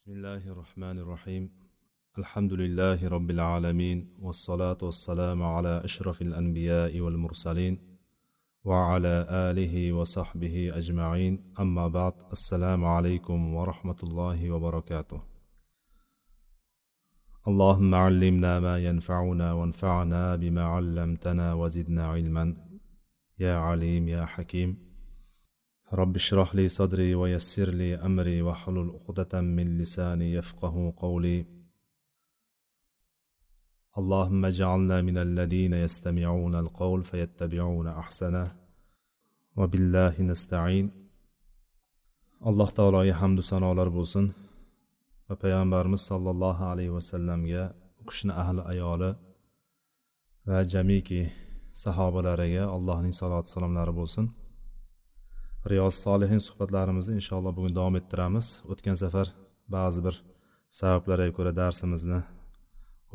بسم الله الرحمن الرحيم الحمد لله رب العالمين والصلاة والسلام على أشرف الأنبياء والمرسلين وعلى آله وصحبه أجمعين أما بعد السلام عليكم ورحمة الله وبركاته اللهم علمنا ما ينفعنا وانفعنا بما علمتنا وزدنا علما يا عليم يا حكيم رب اشرح لي صدري ويسر لي أمري وحلل عقدة من لساني يفقه قولي. اللهم اجعلنا من الذين يستمعون القول فيتبعون أحسنه. وبالله نستعين. الله تعالى يحمد سنة على ربوسن وبيانبارمز صلى الله عليه وسلم يا أكشن أهل أياله va jamiki sahobalariga صلى الله عليه وسلم riyoz solihin suhbatlarimizni inshaalloh bugun davom ettiramiz. O'tgan safar ba'zi bir sabablarga ko'ra darsimizni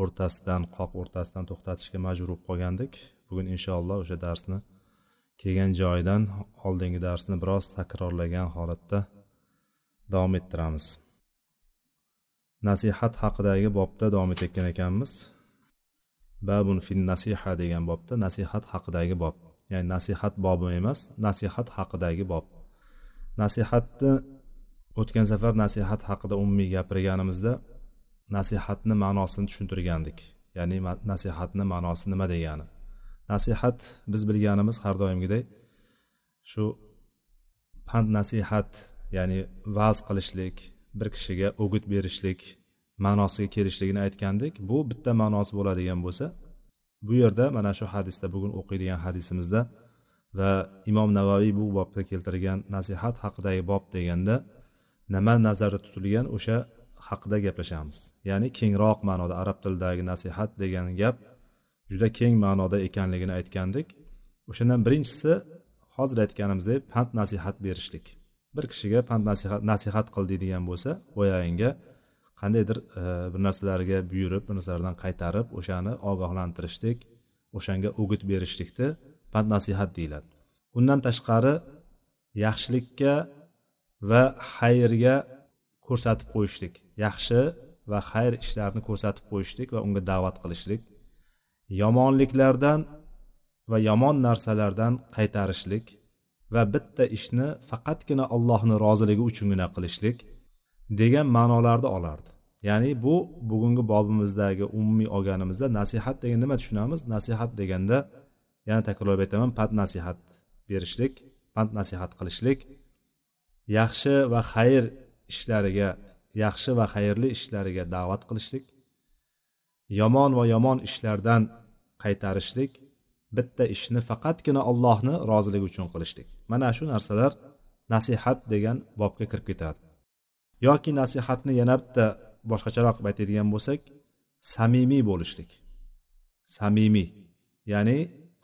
o'rtasidan qoq o'rtasidan to'xtatishga majbur bo'lib qolgandik. Bugun inshaalloh o'sha darsni kelgan joyidan oldingi darsni biroz takrorlagan holatda davom ettiramiz. Nasihat haqidagi bobda davom etayotgan ekanmiz. Babun fin nasiha degan bobda nasihat haqidagi bob. Ya'ni nasihat bobi emas nasihat haqidagi bob. Nasihatni o'tgan safar nasihat haqida umumiy gapirganimizda nasihatni ma'nosini tushuntirgandik. Ya'ni nasihatni ma'nosi nima degani? Nasihat biz bilganimiz har doimgidek shu pand nasihat ya'ni va'z qilishlik bir kishiga o'git berishlik ma'nosiga kelishligini aytgandik. Bu bitta ma'nosi bo'ladigan bo'lsa bu yerda mana shu hadisda bugun o'qiydigan hadisimizda va imom navaviy bu bobda keltirgan nasihat haqidagi bob deganda nima nazarda tutilgan o'sha haqida gaplashamiz. Ya'ni kengroq ma'noda arab tilidagi nasihat degan gap juda keng ma'noda ekanligini aytgandik. O'shandan birinchisi hozir aytganimizdek pand nasihat berishlik. Bir kishiga pand nasihat nasihat qil deydigan bo'lsa boyag'inga qandaydir e, bir narsalarga buyurib bir narsalardan qaytarib o'shani ogohlantirishlik o'shanga o'git berishlikni pand nasihat deyiladi. Undan tashqari yaxshilikka va xayrga ko'rsatib qo'yishlik. Yaxshi va xayr ishlarni ko'rsatib qo'yishlik va unga da'vat qilishlik. Yomonliklardan va yomon narsalardan qaytarishlik va bitta ishni faqatgina allohni roziligi uchungina qilishlik. Degan ma'nolarni olardi. Ya'ni bu bugungi bobimizdagi umumiy olganimizda nasihat degan nima tushunamiz? Nasihat deganda yana takrorlab aytaman pand nasihat berishlik pand nasihat qilishlik. Yaxshi va xayr ishlariga yaxshi va xayrli ishlariga da'vat qilishlik. Yomon va yomon ishlardan qaytarishlik. Bitta ishni faqatgina allohni roziligi uchun qilishlik. Mana shu narsalar nasihat degan bobga kirib ketadi. Yoki nasihatni yana bitta boshqacharoq qilib aytadigan bo'lsak samimiy bo'lishlik. Samimiy ya'ni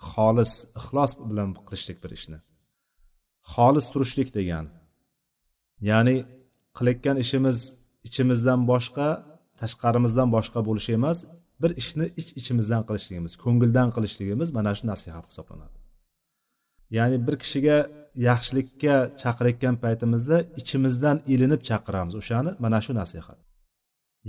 xolis ixlos bilan qilishlik bir ishni. Xolis turishlik degani ya'ni qilayotgan ishimiz ichimizdan boshqa tashqarimizdan boshqa bo'lishi emas bir ishni ich iç ichimizdan qilishligimiz ko'ngildan qilishligimiz mana shu nasihat hisoblanadi. Ya'ni bir kishiga yaxshilikka chaqirayotgan paytimizda ichimizdan ilinib chaqiramiz o'shani. Mana shu nasihat.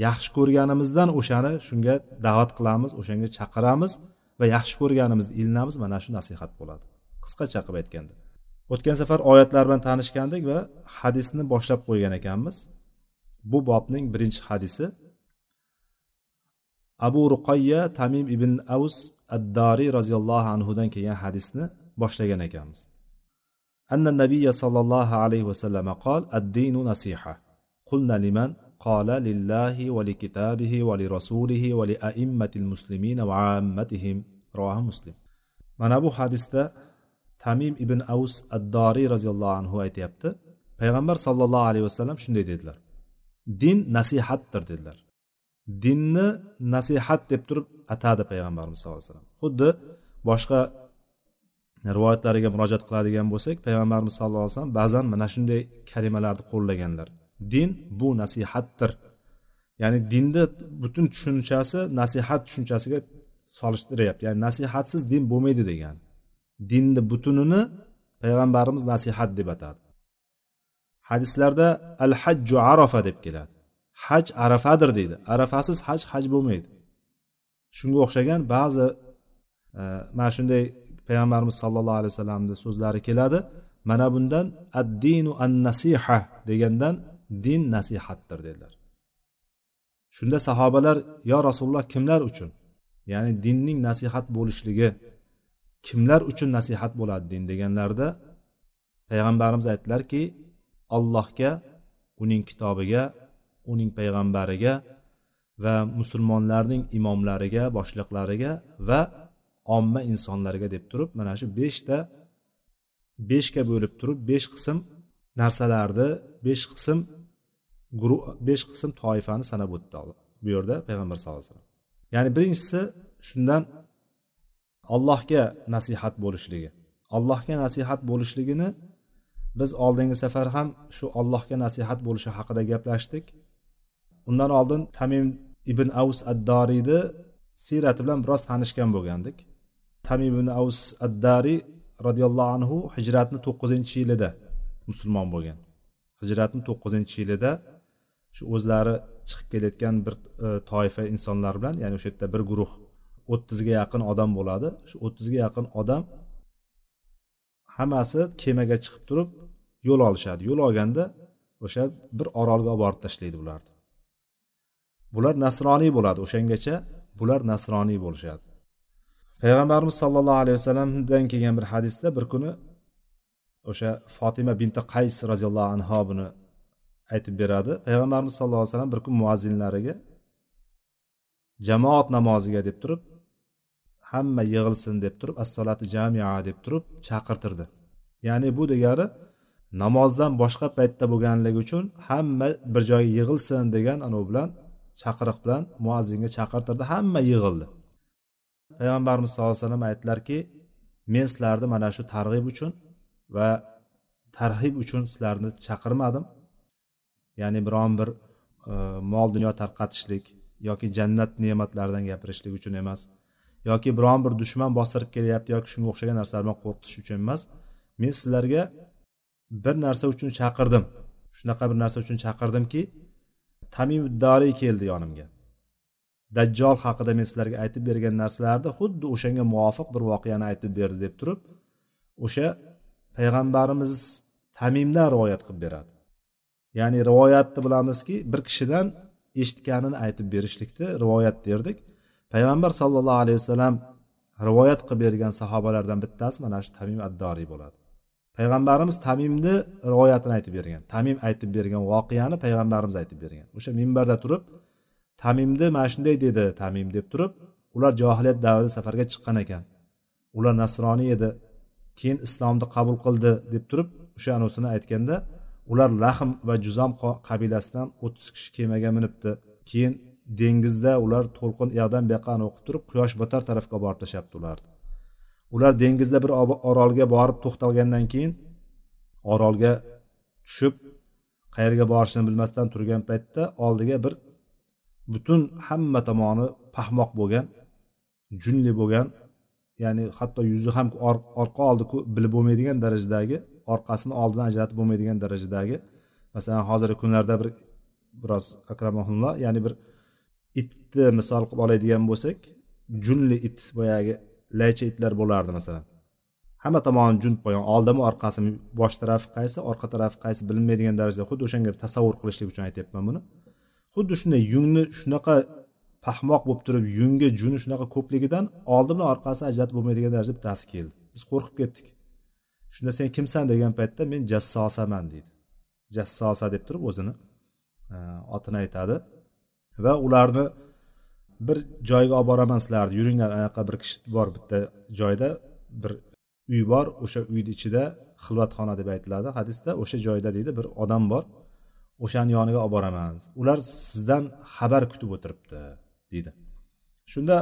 Yaxshi ko'rganimizdan o'shani shunga da'vat qilamiz o'shanga chaqiramiz va yaxshi ko'rganimizni ilinamiz. Mana shu nasihat bo'ladi. Qisqacha qilib aytganda. O'tgan safar oyatlar bilan tanishgandik va hadisni boshlab qo'ygan ekanmiz. Bu bobning birinchi hadisi. Abu ruqayya tamim ibn avs addoriy roziyallohu anhudan kelgan hadisni boshlagan ekanmiz. أن النبي صلى الله عليه وسلم قال الدين نصيحة قلنا لمن قال لله ولكتابه ولرسوله ولأئمة المسلمين وعامتهم رواه مسلم mana bu hadisda tamim ibn avs addoriy roziyallohu anhu aytyapti payg'ambar sollallohu alayhi vasallam shunday dedilar din nasihatdir dedilar dinni nasihat deb turib atadi payg'ambarimiz sallallohu alayhi vasallam xuddi boshqa rivoyatlariga murojaat qiladigan bo'lsak payg'ambarimiz sallallohu alayhi vasallam ba'zan mana shunday kalimalarni qo'llaganlar. Din bu nasihatdir. Ya'ni dinni butun tushunchasi nasihat tushunchasiga solishtiryapti. Ya'ni nasihatsiz din bo'lmaydi degan. Dinni butunini payg'ambarimiz nasihat deb atadi. Hadislarda al hajju arafa deb keladi. Haj arafadir deydi. Arafasiz haj haj bo'lmaydi. Shunga o'xshagan ba'zi e, mana shunday payg'ambarimiz sallallohu alayhi vasallamni so'zlari keladi. Mana bundan addinu an nasiha degandan din nasihatdir dedilar. Shunda sahobalar yo rasululloh kimlar uchun? Ya'ni dinning nasihat bo'lishligi kimlar uchun nasihat bo'ladi din? deganlarida payg'ambarimiz aytdilarki allohga uning kitobiga uning payg'ambariga va musulmonlarning imomlariga boshliqlariga va omma insonlarga deb turib mana shu beshta beshga bo'lib turib besh qism narsalarni besh qism guruh besh qism toifani sanab o'tdi bu yerda payg'ambar sallallohu alayhi vasallam. Ya'ni birinchisi shundan allohga nasihat bo'lishligi. Allohga nasihat bo'lishligini biz oldingi safar ham shu allohga nasihat bo'lishi haqida gaplashdik. Undan oldin tamim ibn avs ad doriyni siyrati bilan biroz tanishgan bo'lgandik. Tamim ibn avs addariy roziyallohu anhu hijratni to'qqizinchi yilida musulmon bo'lgan. Hijratni to'qqizinchi yilida shu o'zlari chiqib kelayotgan bir e, toifa insonlar bilan ya'ni o'sha yerda bir guruh o'ttizga yaqin odam bo'ladi. Shu o'ttizga yaqin odam hammasi kemaga chiqib turib yo'l olishadi. Yo'l olganda o'sha bir orolga olib borib tashlaydi bularni. Bular nasroniy bo'ladi. O'shangacha bular nasroniy bo'lishadi. Payg'ambarimiz sollallohu alayhi vasallamdan kelgan bir hadisda bir kuni o'sha fotima binti qays roziyallohu anhu buni aytib beradi. Payg'ambarimiz sallallohu alayhi vasallam bir kun muazzinlariga jamoat namoziga deb turib hamma yig'ilsin deb turib assolati jamia deb turib chaqirtirdi. Ya'ni bu degani namozdan boshqa paytda bo'lganligi uchun hamma bir joyga yig'ilsin degan anavi bilan chaqiriq bilan muazzinga chaqirtirdi. Hamma yig'ildi payg'ambarimiz sallallohu alayhi vasallam aytdilarki men sizlarni mana shu targ'ib uchun va tarhib uchun sizlarni chaqirmadim. Ya'ni biron bir e, mol dunyo tarqatishlik yoki jannat ne'matlaridan gapirishlik uchun emas yoki biron bir dushman bostirib kelyapti yoki shunga o'xshagan narsalar bilan qo'rqitish uchun emas. Men sizlarga bir narsa uchun chaqirdim. Shunaqa bir narsa uchun chaqirdimki tamim doriy keldi yonimga. Dajjol haqida men sizlarga aytib bergan narsalarni xuddi o'shanga muvofiq bir voqeani aytib berdi deb turib o'sha payg'ambarimiz tamimdan rivoyat qilib beradi. Ya'ni rivoyatni bilamizki bir kishidan eshitganini aytib berishlikni rivoyat derdik payg'ambar sollallohu alayhi vasallam rivoyat qilib bergan sahobalardan bittasi mana shu tamim addoriy bo'ladi. Payg'ambarimiz tamimni rivoyatini aytib bergan tamim aytib bergan voqeani payg'ambarimiz aytib bergan. O'sha minbarda turib tamimni mana shunday dedi tamim deb turib ular johiliyat davrida safarga chiqqan ekan. Ular nasroniy edi. Keyin islomni qabul qildi deb turib o'sha anusini aytganda ular lahm va juzam qabilasidan o'ttiz kishi kemaga minibdi. Keyin dengizda ular to'lqin uyoqdan bu yoqqa o'qib turib quyosh botar tarafga borib tashlabdi ularni. Ular dengizda bir orolga borib to'xtalgandan keyin orolga tushib qayerga borishini bilmasdan turgan paytda oldiga bir butun hamma tomoni pahmoq bo'lgan junli bo'lgan ya'ni hatto yuzi ham orqa oldi bilib bo'lmaydigan darajadagi orqasini oldidan ajratib bo'lmaydigan darajadagi. Masalan hozirgi kunlarda bir biroz akramaulloh ya'ni bir itni misol qilib oladigan bo'lsak junli it boyagi laycha itlar bo'lardi masalan. Hamma tomoni jun qo'ygan oldimi orqasimi bosh tarafi qaysi orqa tarafi qaysi bilinmaydigan darajada xuddi o'shanga tasavvur qilishlik uchun aytyapman buni. Xuddi shunday yungni shunaqa paxmoq bo'lib turib yungi juni shunaqa ko'pligidan oldi bilan orqasi ajratib bo'lmaydigan darajada bittasi keldi. Biz qo'rqib ketdik. Shunda sen kimsan degan paytda men jassosaman deydi. Jassosa deb turib o'zini e, otini aytadi. Va ularni bir joyga olib boraman sizlarni yuringlar anaqa bir kishi bor bitta joyda bir uy bor o'sha uyni ichida xilvatxona deb aytiladi hadisda. O'sha joyda deydi bir odam bor. O'shani yoniga olib boraman. Ular sizdan xabar kutib o'tiribdi deydi. Shunda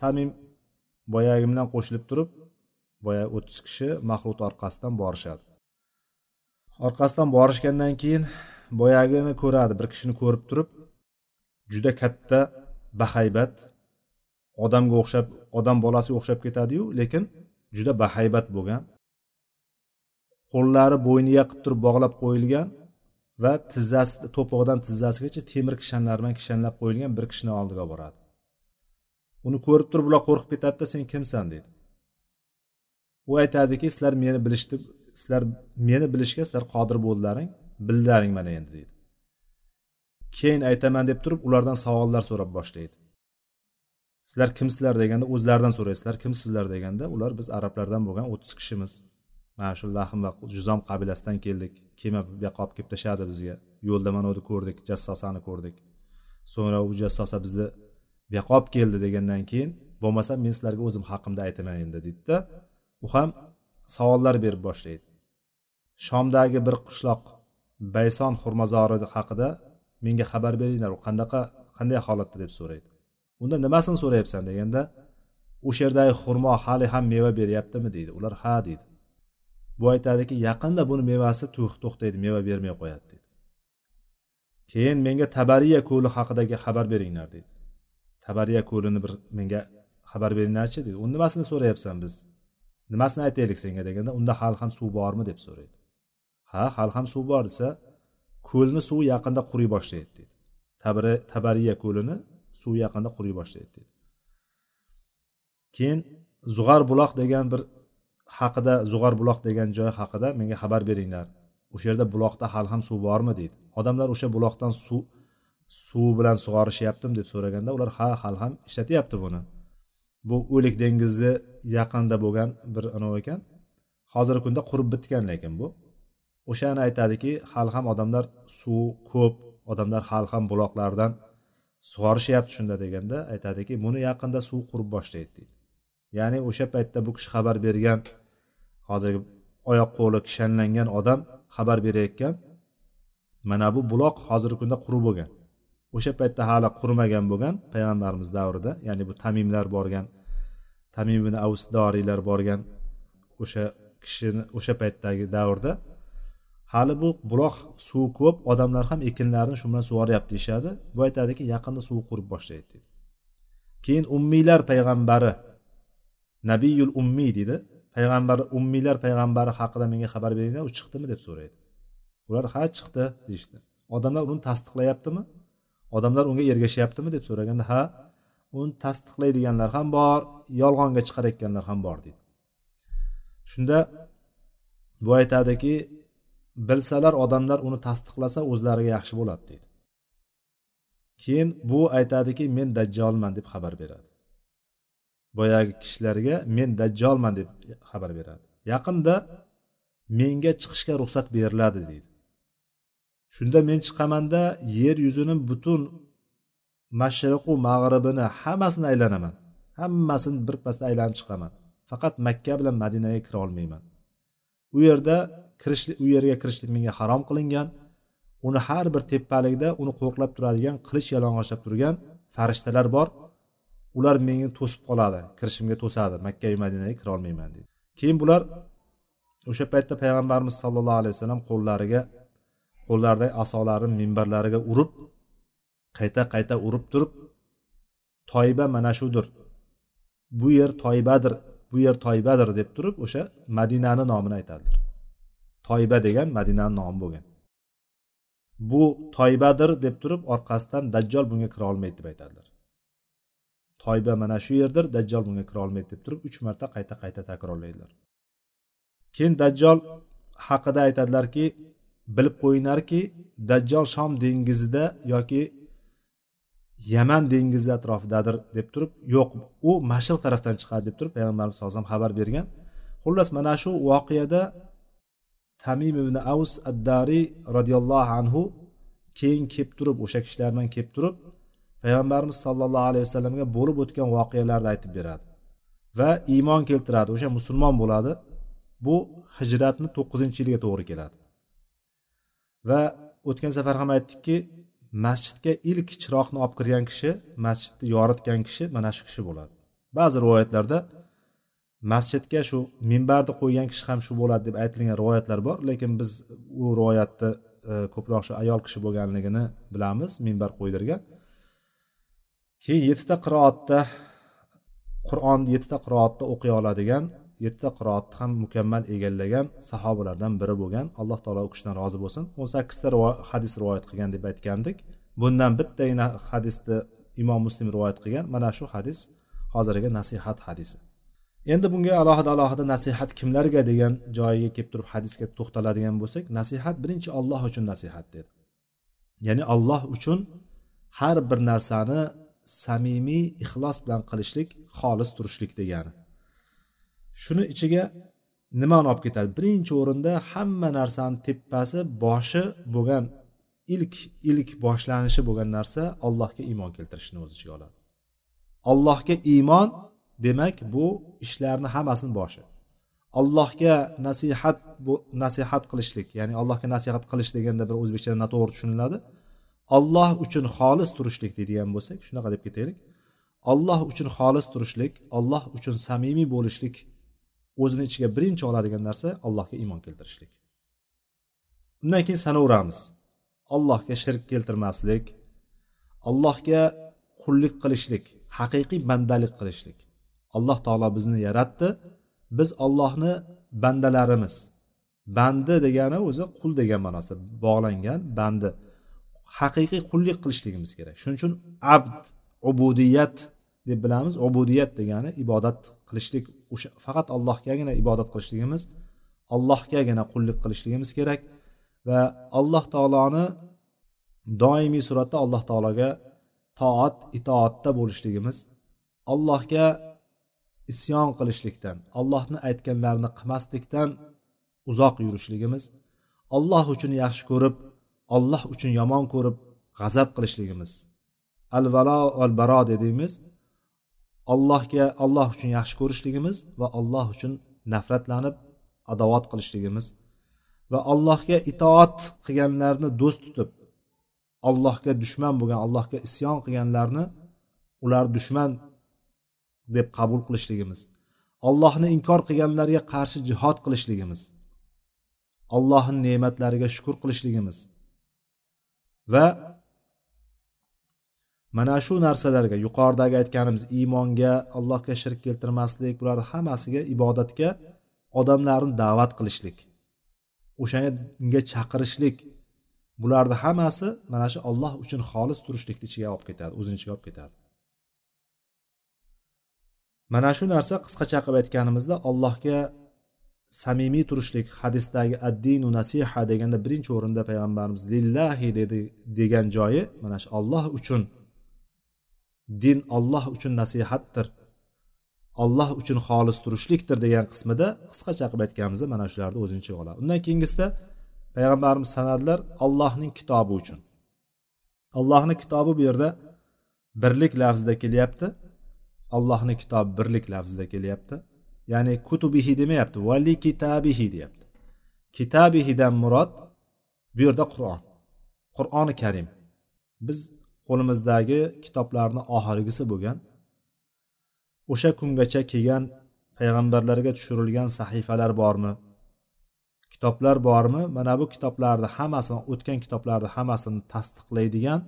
tamim boyagi bilan qo'shilib turib boya o'ttiz kishi maxlut orqasidan borishadi. Orqasidan borishgandan keyin boyagini ko'radi bir kishini ko'rib turib juda katta bahaybat odamga o'xshab odam bolasiga o'xshab ketadiyu lekin juda bahaybat bo'lgan. Qo'llari bo'yniga qilib turib bog'lab qo'yilgan va tizzasi to'pig'idan tizzasigacha temir kishanlar bilan kishanlab qo'yilgan bir kishini oldiga boradi. Uni ko'rib turib ular qo'rqib ketadida sen kimsan? deydi u aytadiki sizlar meni bilishdi sizlar meni bilishga sizlar qodir bo'ldilaring bildilaring mana endi deydi keyin aytaman deb turib ulardan savollar so'rab boshlaydi. Sizlar kimsizlar? deganda o'zlaridan so'raysizlar kimsizlar deganda ular biz arablardan bo'lgan o'ttiz kishimiz. Mana shu lahm va juzom qabilasidan keldik. Kema bu yoqqa olib kelib tashladi bizga? Yo'lda mana uni ko'rdik jassosani ko'rdik. So'ngra u jassosa bizni bu yoqqa olib keldi degandan keyin bo'lmasa men sizlarga o'zim haqimda aytaman endi deydida u ham savollar berib boshlaydi. Shomdagi bir qishloq bayson xurmozori haqida menga xabar beringlar u qanaqa qanday holatda? deb so'raydi. Unda nimasini so'rayapsan? deganda o'sha yerdagi xurmo hali ham meva beryaptimi? deydi. Ular ha deydi. Bu aytadiki yaqinda buni mevasi to'xtaydi meva bermay qo'yadi deydi. Keyin menga tabariya ko'li haqidagi xabar beringlar deydi. Tabariya ko'lini bir menga xabar beringlarchi deydi. U nimasini so'rayapsan biz? Nimasini aytaylik senga deganda unda hali ham suv bormi deb so'raydi. Ha hali ham suv bor desa ko'lni suvi yaqinda quriy boshlaydi deydi. Tabariya ko'lini suv yaqinda quriy boshlaydi deydi. Keyin zug'ar buloq degan bir haqida zug'ar buloq degan joy haqida menga xabar beringlar. O'sha yerda buloqda hali ham suv bormi deydi. Odamlar o'sha buloqdan suv suv bilan sug'orishyaptimi deb so'raganda ular ha hali ham ishlatyapti buni. Bu o'lik dengizni yaqinida bo'lgan bir anavi ekan. Hozirgi kunda qurib bitgan lekin bu. O'shani aytadiki hali ham odamlar suv ko'p odamlar hali ham buloqlardan sug'orishyapti shunda deganda aytadiki buni yaqinda suv qurib boshlaydi deydi. Ya'ni o'sha paytda bu kishi xabar bergan hozirgi oyoq qo'li kishanlangan odam xabar berayotgan mana bu buloq hozirgi kunda qurib bo'lgan. O'sha paytda hali qurimagan bo'lgan payg'ambarimiz davrida ya'ni bu tamimlar borgan tamim ibn avsdoriylar borgan o'sha kishini o'sha paytdagi davrda hali bu buloq suvi ko'p odamlar ham ekinlarni shu bilan sug'oryapti deyishadi. Bu aytadiki yaqinda suv qurib boshlaydi deydi. Keyin ummiylar payg'ambari nabiyul ummiy deydi. Payg'ambar ummiylar payg'ambari haqida menga xabar beringlar u chiqdimi deb so'raydi. Ular ha chiqdi deyishdi. Odamlar uni tasdiqlayaptimi? Odamlar unga ergashyaptimi deb so'raganda ha uni tasdiqlaydiganlar ham bor yolg'onga chiqarayotganlar ham bor deydi. Shunda bu aytadiki bilsalar odamlar uni tasdiqlasa o'zlariga yaxshi bo'ladi deydi. Keyin bu aytadiki men dajjolman deb xabar beradi. Boyagi kishilarga men dajjolman deb xabar beradi. Yaqinda menga chiqishga ruxsat beriladi deydi. Shunda men chiqamanda yer yuzini butun mashriqu mag'ribini hammasini aylanaman. Hammasini birpasda aylanib chiqaman. Faqat makka bilan madinaga kira olmayman. U yerda kirish u yerga kirishlik menga harom qilingan. Uni har bir tepalikda uni qo'riqlab turadigan qilich yalang'ochlab turgan farishtalar bor. Ular meni to'sib qoladi kirishimga to'sadi makka madinaga kira olmayman deydi. Keyin bular o'sha paytda payg'ambarimiz sollallohu alayhi vasallam qo'llariga qo'llaridagi asolarini minbarlariga urib qayta qayta urib turib toyba mana shudir bu yer toybadir bu yer toybadir deb turib o'sha madinani nomini aytadilar. Toyba degan madinani nomi bo'lgan. Bu toybadir deb turib orqasidan dajjol bunga kira olmaydi deb aytadilar. Toyba mana shu yerdir dajjol bunga kira olmaydi deb turib uch marta qayta qayta takrorlaydilar. Keyin dajjol haqida aytadilarki bilib qo'yinglarki dajjol shom dengizida yoki yaman dengizi atrofidadir deb turib yo'q u mashriq tarafdan chiqadi deb turib payg'ambarimiz sallallohu alayhi vasallam xabar bergan. Xullas mana shu voqeada tamim ibn avs addariy roziyallohu anhu keyin kelib turib o'sha kishilardan kelib turib payg'ambarimiz sollallohu alayhi vasallamga bo'lib o'tgan voqealarni aytib beradi. Va iymon keltiradi o'sha musulmon bo'ladi. Bu hijratni to'qqizinchi yilga to'g'ri keladi. Va o'tgan safar ham aytdikki masjidga ilk chiroqni olib kirgan kishi masjidni yoritgan kishi mana shu kishi bo'ladi. Ba'zi rivoyatlarda masjidga shu minbarni qo'ygan kishi ham shu bo'ladi deb aytilgan rivoyatlar bor lekin biz u rivoyatni e, ko'proq shu ayol kishi bo'lganligini bilamiz minbar qo'ydirgan. Keyin yettita qiroatda qur'onni yettita qiroatda o'qiy oladigan yettita qiroatni ham mukammal egallagan sahobalardan biri bo'lgan. Alloh taolo u kishidan rozi bo'lsin. o'n sakkizta hadis rivoyat qilgan deb aytgandik. Bundan bittagina hadisni imom muslim rivoyat qilgan. Mana shu hadis hozirgi nasihat hadisi. Endi bunga alohida alohida nasihat kimlarga degan joyiga kelib turib hadisga to'xtaladigan bo'lsak nasihat birinchi olloh uchun nasihat dedi. Ya'ni olloh uchun har bir narsani samimiy ixlos bilan qilishlik xolis turishlik degani. Shuni ichiga nimani olib ketadi? Birinchi o'rinda hamma narsani tepasi boshi bo'lgan ilk ilk boshlanishi bo'lgan narsa allohga iymon keltirishni o'z ichiga oladi. Allohga iymon demak bu ishlarni hammasini boshi. Allohga nasihat bu nasihat qilishlik ya'ni allohga nasihat qilish deganda bir o'zbekchada noto'g'ri tushuniladi. Olloh uchun xolis turishlik deydigan bo'lsak shunaqa deb ketaylik. Olloh uchun xolis turishlik olloh uchun samimiy bo'lishlik o'zini ichiga birinchi oladigan narsa allohga iymon keltirishlik. Undan keyin sanaveramiz. Allohga shirk keltirmaslik allohga qullik qilishlik haqiqiy bandalik qilishlik. Alloh taolo bizni yaratdi. Biz ollohni bandalarimiz. Bandi degani o'zi qul degan ma'nosida bog'langan bandi. Haqiqiy qullik qilishligimiz kerak. Shuning uchun abd ubudiyat deb bilamiz. Ubudiyat degani ibodat qilishlik o'sha faqat allohgagina ibodat qilishligimiz allohgagina qullik qilishligimiz kerak va alloh taoloni doimiy suratda alloh taologa toat itoatda bo'lishligimiz allohga isyon qilishlikdan allohni aytganlarini qilmaslikdan uzoq yurishligimiz alloh uchun yaxshi ko'rib olloh uchun yomon ko'rib g'azab qilishligimiz. Al valo val baro dediğimiz allohga alloh uchun yaxshi ko'rishligimiz va alloh uchun nafratlanib adovat qilishligimiz. Va allohga itoat qilganlarni do'st tutib allohga dushman bo'lgan allohga isyon qilganlarni ular dushman deb qabul qilishligimiz. Allohni inkor qilganlarga qarshi jihod qilishligimiz. Allohni ne'matlariga shukur qilishligimiz. Va mana shu narsalarga yuqoridagi aytganimiz iymonga allohga shirk keltirmaslik bularni hammasiga ibodatga odamlarni da'vat qilishlik o'shanga chaqirishlik bularni hammasi mana shu olloh uchun xolis turishlikni ichiga olib ketadi o'zini ichiga olib ketadi. Mana shu narsa qisqacha qilib aytganimizda allohga samimiy turishlik hadisdagi addinu nasiha deganda birinchi o'rinda payg'ambarimiz lillahi dedi degan joyi mana shu olloh uchun. Din olloh uchun nasihatdir. Olloh uchun xolis turishlikdir degan qismida qisqacha qilib aytganimizda mana shularni o'zini ichiga oladi. Undan keyingisida payg'ambarimiz sanadilar allohning kitobi uchun. Allohni kitobi bu yerda birlik lafzida kelyapti. Allohni kitobi birlik lafzida kelyapti. Ya'ni kutubihi demayapti vali kitabihi deyapti. Kitabihidan murod bu yerda qur'on. Qur'oni karim. Biz qo'limizdagi kitoblarni oxirgisi bo'lgan o'sha kungacha kelgan payg'ambarlarga tushirilgan sahifalar bormi kitoblar bormi mana bu kitoblarni hammasini o'tgan kitoblarni hammasini tasdiqlaydigan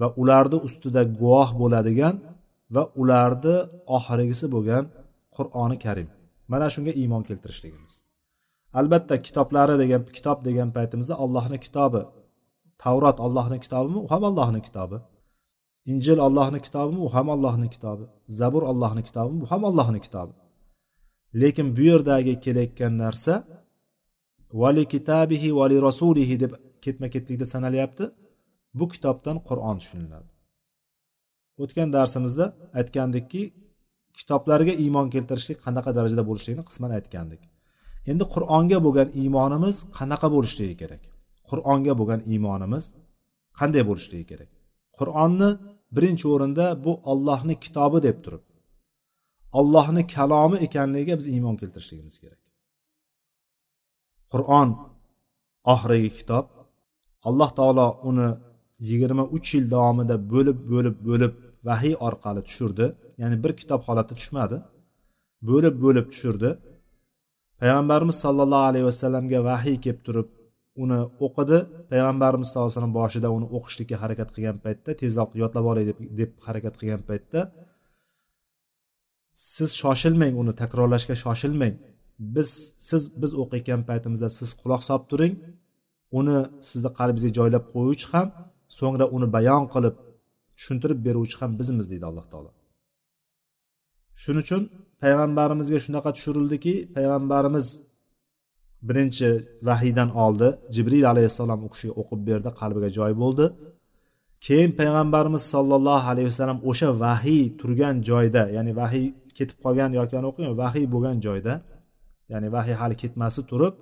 va ularni ustida guvoh bo'ladigan va ularni oxirgisi bo'lgan qur'oni karim. Mana shunga iymon keltirishligimiz. Albatta kitoblari degan kitob degan paytimizda allohni kitobi tavrot allohni kitobimi u ham allohni kitobi. Injil allohni kitobimi u ham allohni kitobi. Zabur allohni kitobimi bu ham allohni kitobi. Lekin bu yerdagi kelayotgan narsa vali kitabihi vali rasulihi deb ketma ketlikda sanalyapti bu kitobdan qur'on tushuniladi. O'tgan darsimizda aytgandikki kitoblarga iymon keltirishlik qanaqa darajada bo'lishligini qisman aytgandik. Endi qur'onga bo'lgan iymonimiz qanaqa bo'lishligi kerak? Qur'onga bo'lgan iymonimiz qanday bo'lishligi kerak? Qur'onni birinchi o'rinda bu ollohni kitobi deb turib ollohni kalomi ekanligiga biz iymon keltirishligimiz kerak. Qur'on oxirgi kitob alloh taolo uni yigirma uch yil davomida bo'lib bo'lib bo'lib vahiy orqali tushirdi. Ya'ni bir kitob holatda tushmadi. Bo'lib bo'lib tushirdi. Payg'ambarimiz sollallohu alayhi vasallamga vahiy kelib turib uni o'qidi. Payg'ambarimiz sallallohu alayhi vasallam boshida uni o'qishlikka harakat qilgan paytda tezroq yodlab olay deb deb harakat qilgan paytda siz shoshilmang uni takrorlashga shoshilmang. Biz siz biz o'qiyotgan paytimizda siz quloq solib turing. Uni sizni qalbingizga joylab qo'yuvchi ham so'ngra uni bayon qilib tushuntirib beruvchi ham bizmiz deydi alloh taolo. Shuning uchun payg'ambarimizga shunaqa tushirildiki payg'ambarimiz birinchi vahiydan oldi. Jibril alayhissalom u kishiga o'qib berdi qalbiga joy bo'ldi. Keyin payg'ambarimiz sollallohu alayhi vasallam o'sha vahiy turgan joyda ya'ni vahiy ketib qolgan yoki o'qigan vahiy bo'lgan joyda ya'ni vahiy hali ketmasi turib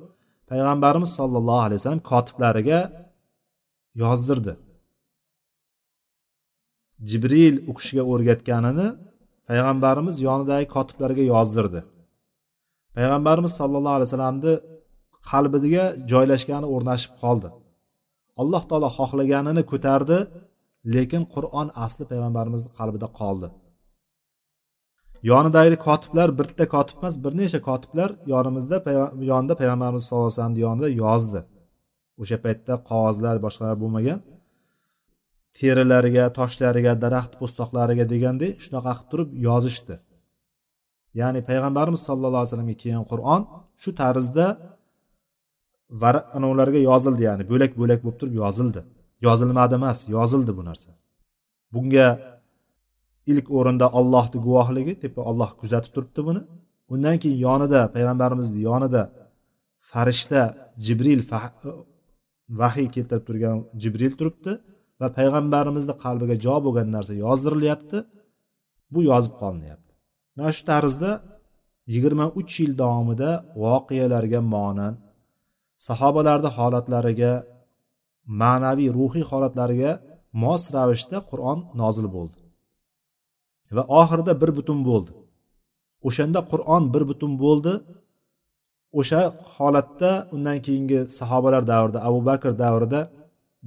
payg'ambarimiz sollallohu alayhi vasallam kotiblariga yozdirdi. Jibril u kishiga o'rgatganini payg'ambarimiz yonidagi kotiblarga yozdirdi. Payg'ambarimiz sollallohu alayhi vasallamni qalbiga joylashgani o'rnashib qoldi. Alloh taolo xohlaganini ko'tardi lekin qur'on asli payg'ambarimizni qalbida qoldi. Yonidagi kotiblar bitta kotib emas bir necha kotiblar yonimizda yonida payg'ambarimiz sallallohu alayhi vasallamni yonida yozdi. O'sha paytda qog'ozlar boshqalar bo'lmagan. Terilariga toshlariga daraxt po'stoqlariga degandek shunaqa qilib turib yozishdi. Ya'ni payg'ambarimiz sallallohu alayhi vasallamga kelgan qur'on shu tarzda ularga yozildi ya'ni bo'lak bo'lak bo'lib turib yozildi. Yozilmadi emas yozildi bu narsa. Bunga ilk o'rinda ollohni guvohligi tepa olloh kuzatib turibdi buni. Undan keyin yonida payg'ambarimizni yonida farishta jibril vahiy keltirib turgan jibril turibdi. Va payg'ambarimizni qalbiga jo bo'lgan narsa yozdirilyapti bu yozib qolinyapti. Mana shu tarzda yigirma uch yil davomida voqealarga monan sahobalarni holatlariga ma'naviy ruhiy holatlariga mos ravishda qur'on nozil bo'ldi. Va oxirida bir butun bo'ldi. O'shanda qur'on bir butun bo'ldi. O'sha holatda undan keyingi sahobalar davrida abu bakr davrida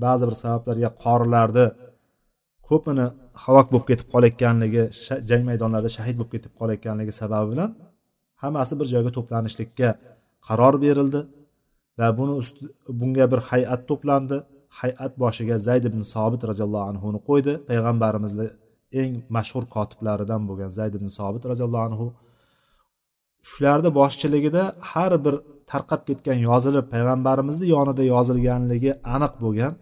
ba'zi bir sabablarga qorilarni ko'pini halok bo'lib ketib qolayotganligi jang maydonlarida shahid bo'lib ketib qolayotganligi sababi bilan hammasi bir joyga to'planishlikka qaror berildi va buni bunga bir hay'at to'plandi. Hay'at boshiga zayd ibn sobit roziyallohu anhuni qo'ydi. Payg'ambarimizni eng mashhur kotiblaridan bo'lgan zayd ibn sobit roziyallohu anhu shularni boshchiligida har bir tarqab ketgan yozilib payg'ambarimizni yonida yozilganligi aniq bo'lgan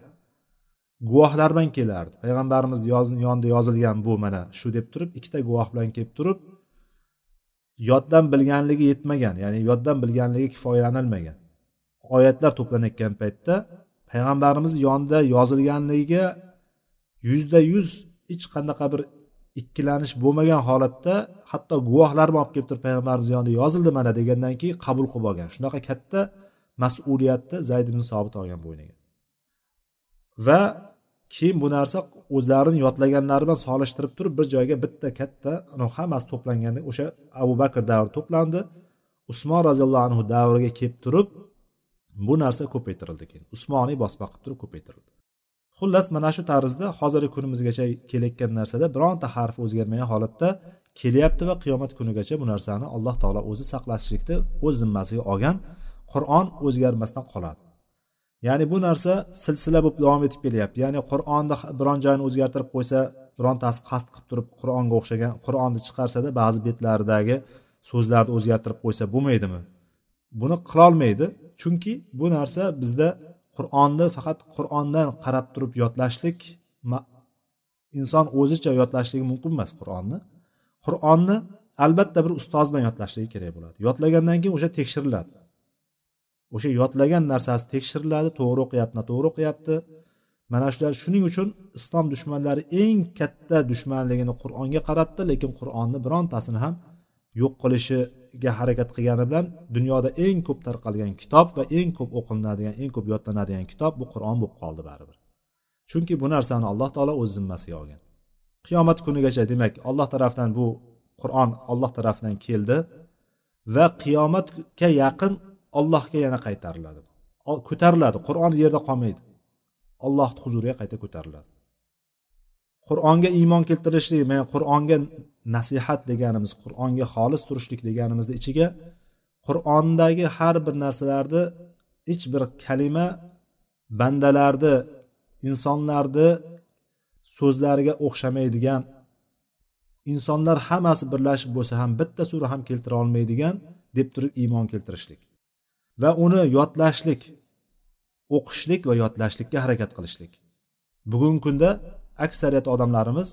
guvohlar bilan kelardi payg'ambarimizni yonida yozilgan bu mana shu deb turib ikkita guvoh bilan kelib turib yoddan bilganligi yetmagan ya'ni yoddan bilganligi kifoyalanilmagan. Oyatlar to'planayotgan paytda payg'ambarimizni yonida yozilganligiga yuzda yuz hech qanaqa bir ikkilanish bo'lmagan holatda hatto guvohlar olib kelib turib payg'ambarimiz yonida yozildi mana degandan keyin qabul qilib olgan. Shunaqa katta mas'uliyatni zayd ibn sobit olgan bo'yniga. Va keyin bu narsa o'zlarini yodlaganlari bilan solishtirib turib bir joyga bitta katta hammasi to'planganda o'sha abu bakr davri to'plandi. Usmon roziyallohu anhu davriga kelib turib bu narsa ko'paytirildi keyin. Usmoniy bosma qilib turib ko'paytirildi. Xullas mana shu tarzda hozirgi kunimizgacha kelayotgan narsada bironta harf o'zgarmagan holatda kelyapti va qiyomat kunigacha bu narsani alloh taolo o'zi saqlashlikni o'z zimmasiga olgan qur'on o'zgarmasdan qoladi. Ya'ni bu narsa silsila bo'lib davom etib kelyapti. Ya'ni qur'onni biron joyini o'zgartirib qo'ysa birontasi qasd qilib turib qur'onga o'xshagan qur'onni chiqarsada ba'zi betlaridagi so'zlarni o'zgartirib qo'ysa bo'lmaydimi? Buni qilolmaydi. Chunki bu narsa bizda qur'onni faqat qur'ondan qarab turib yodlashlik inson o'zicha yodlashligi mumkin emas qur'onni. Qur'onni albatta bir ustoz bilan yodlashligi kerak bo'ladi. Yodlagandan keyin o'sha tekshiriladi. O'sha yodlagan narsasi tekshiriladi to'g'ri o'qiyapti noto'g'ri o'qiyapti. Mana shular shuning uchun islom dushmanlari eng katta dushmanligini qur'onga qaratdi lekin qur'onni birontasini ham yo'q qilishiga harakat qilgani bilan dunyoda eng ko'p tarqalgan kitob va eng ko'p o'qilinadigan eng ko'p yodlanadigan kitob bu qur'on bo'lib qoldi baribir. Chunki bu narsani alloh taolo o'z zimmasiga olgan. Qiyomat kunigacha demak alloh tarafdan bu qur'on alloh tarafidan keldi va qiyomatga yaqin allohga yana qaytariladi. Ko'tariladi. Qur'on yerda qolmaydi. Ollohni huzuriga qayta ko'tariladi. Qur'onga iymon keltirishlik mana qur'onga nasihat deganimiz qur'onga xolis turishlik deganimizni ichiga qur'ondagi har bir narsalarni hech bir kalima bandalarni insonlarni so'zlariga o'xshamaydigan insonlar hammasi birlashib bo'lsa ham bitta sura ham keltira olmaydigan deb turib iymon keltirishlik. Va uni yodlashlik o'qishlik va yodlashlikka harakat qilishlik. Bugungi kunda aksariyat odamlarimiz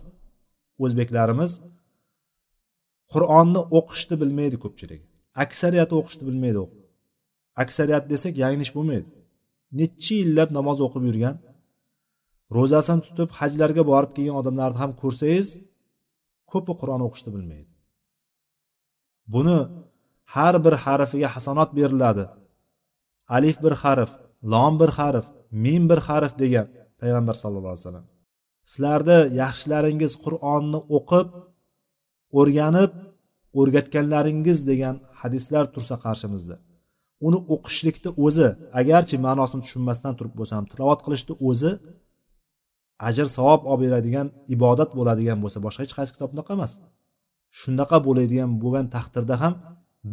o'zbeklarimiz qur'onni o'qishni bilmaydi ko'pchilik. Aksariyati o'qishni bilmaydi. Aksariyat desak yanglish bo'lmaydi. Necha yillab namoz o'qib yurgan ro'zasini tutib hajlarga borib kelgan odamlarni ham ko'rsangiz ko'pi qur'on o'qishni bilmaydi. Buni har bir harfiga hasanot beriladi. Alif bir harf lom bir harf mim bir harf degan payg'ambar sallallohu alayhi vasallam. Sizlarni yaxshilaringiz qur'onni o'qib o'rganib o'rgatganlaringiz degan hadislar tursa qarshimizda. Uni o'qishlikni o'zi agarchi ma'nosini tushunmasdan turib bo'lsa ham tilovat qilishni o'zi ajr savob olib beradigan ibodat bo'ladigan bo'lsa boshqa hech qaysi kitob unaqa emas shunaqa bo'ladigan bo'lgan taqdirda ham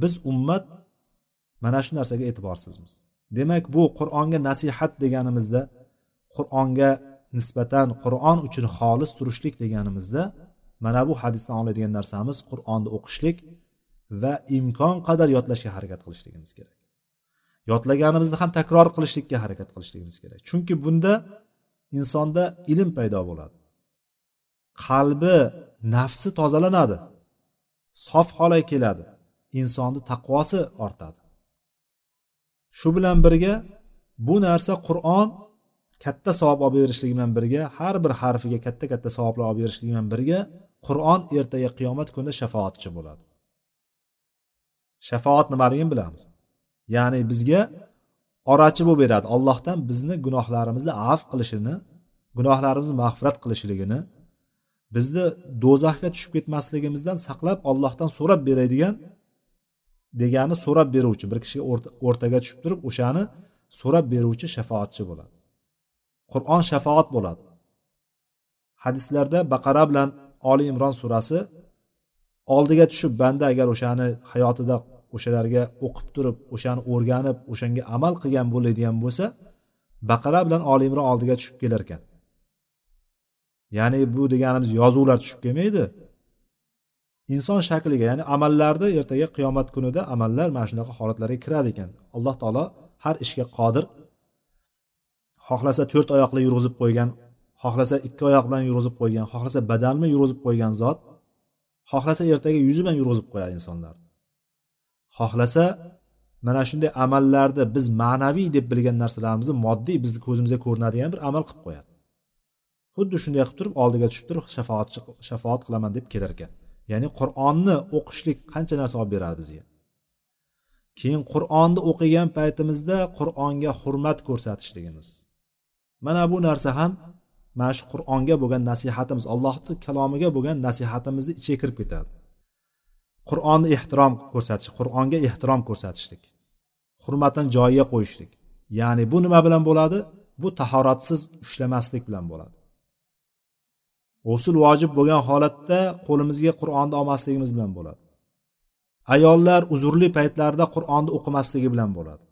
biz ummat mana shu narsaga e'tiborsizmiz. Demak bu qur'onga nasihat deganimizda qur'onga nisbatan qur'on uchun xolis turishlik deganimizda mana bu hadisdan oladigan narsamiz qur'onni o'qishlik va imkon qadar yodlashga harakat qilishligimiz kerak. Yodlaganimizni ham takror qilishlikka harakat qilishligimiz kerak. Chunki bunda insonda ilm paydo bo'ladi. Qalbi nafsi tozalanadi. Sof holga keladi. Insonni taqvosi ortadi. Shu bilan birga bu narsa qur'on katta savob olib berishligi bilan birga har bir harfiga katta katta savoblar olib berishligi bilan birga qur'on ertaga qiyomat kunida shafoatchi bo'ladi. Shafoat nimaligini bilamiz. Ya'ni bizga orachi bo'lib beradi. Allohdan bizni gunohlarimizni afv qilishini gunohlarimizni mag'firat qilishligini bizni do'zaxga tushib ketmasligimizdan saqlab ollohdan so'rab beradigan degani so'rab beruvchi bir kishiga o'rtaga tushib turib o'shani so'rab beruvchi shafoatchi bo'ladi. Qur'on shafoat bo'ladi. Hadislarda baqara bilan oli imron surasi oldiga tushib banda agar o'shani hayotida o'shalarga o'qib turib o'shani o'rganib o'shanga amal qilgan bo'ladigan bo'lsa baqara bilan oli imron oldiga tushib kelar ekan ya'ni bu deganimiz yozuvlar tushib kelmaydi. Inson shakliga ya'ni amallarni ertaga qiyomat kunida amallar mana shunaqa holatlarga kiradi ekan. Alloh taolo har ishga qodir. Xohlasa to'rt oyoqli yurg'izib qo'ygan xohlasa ikki oyoq bilan yurg'izib qo'ygan xohlasa badanmi yurg'izib qo'ygan zot xohlasa ertaga yuzi bilan yurg'izib qo'yadi insonlarni. Xohlasa mana shunday amallarni biz ma'naviy deb bilgan narsalarimizni moddiy bizni ko'zimizga ko'rinadigan bir amal qilib qo'yadi. Xuddi shunday qilib turib oldiga tushib turib shafoatchi shafoat qilaman deb kelar ekan. Ya'ni qur'onni o'qishlik qancha narsa olib beradi bizga? Keyin qur'onni o'qigan paytimizda qur'onga hurmat ko'rsatishligimiz. Mana bu narsa ham mana shu qur'onga bo'lgan nasihatimiz allohni kalomiga bo'lgan nasihatimizni ichiga kirib ketadi. Qur'onni ehtirom ko'rsatish qur'onga ehtirom ko'rsatishlik hurmatini joyiga qo'yishlik. Ya'ni bu nima bilan bo'ladi? Bu tahoratsiz ushlamaslik bilan bo'ladi. G'usul vojib bo'lgan holatda qo'limizga qur'onni olmasligimiz bilan bo'ladi. Ayollar uzrli paytlarida qur'onni o'qimasligi bilan bo'ladi.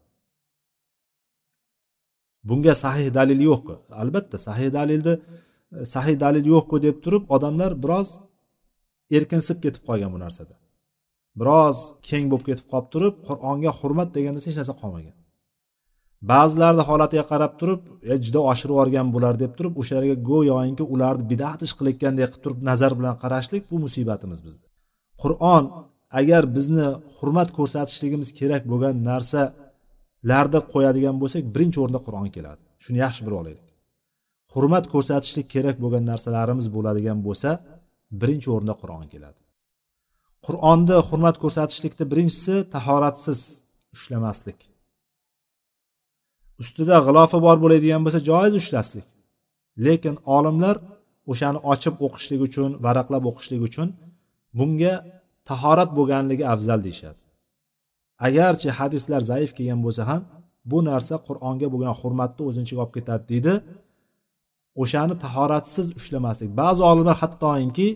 Bunga sahih dalil yo'qku. Albatta sahih dalilni sahih dalil yo'qku deb turib odamlar biroz erkinsib ketib qolgan bu narsada. Biroz keng bo'lib ketib qolib turib qur'onga hurmat degan narsa hech narsa qolmagan. Ba'zilarni holatiga qarab turib juda oshirib yuborgan bular deb turib o'shalarga go'yoki ularni bidat ish qilayotgandek qilib turib nazar bilan qarashlik bu musibatimiz bizda. Qur'on agar bizni hurmat ko'rsatishligimiz kerak bo'lgan narsalarda qo'yadigan bo'lsak birinchi o'rinda qur'on keladi. Shuni yaxshi bilib olaylik. Hurmat ko'rsatishlik kerak bo'lgan narsalarimiz bo'ladigan bo'lsa birinchi o'rinda qur'on keladi. Qur'onni hurmat ko'rsatishlikni birinchisi tahoratsiz ushlamaslik. Ustida g'ilofi bor bo'ladigan bo'lsa joiz ushlaslik lekin olimlar o'shani ochib o'qishlik uchun varaqlab o'qishlik uchun bunga tahorat bo'lganligi afzal deyishadi. Agarchi hadislar zaif kelgan bo'lsa ham bu narsa qur'onga bo'lgan hurmatni o'zini ichiga olib ketadi deydi. O'shani tahoratsiz ushlamaslik. Ba'zi olimlar hattoki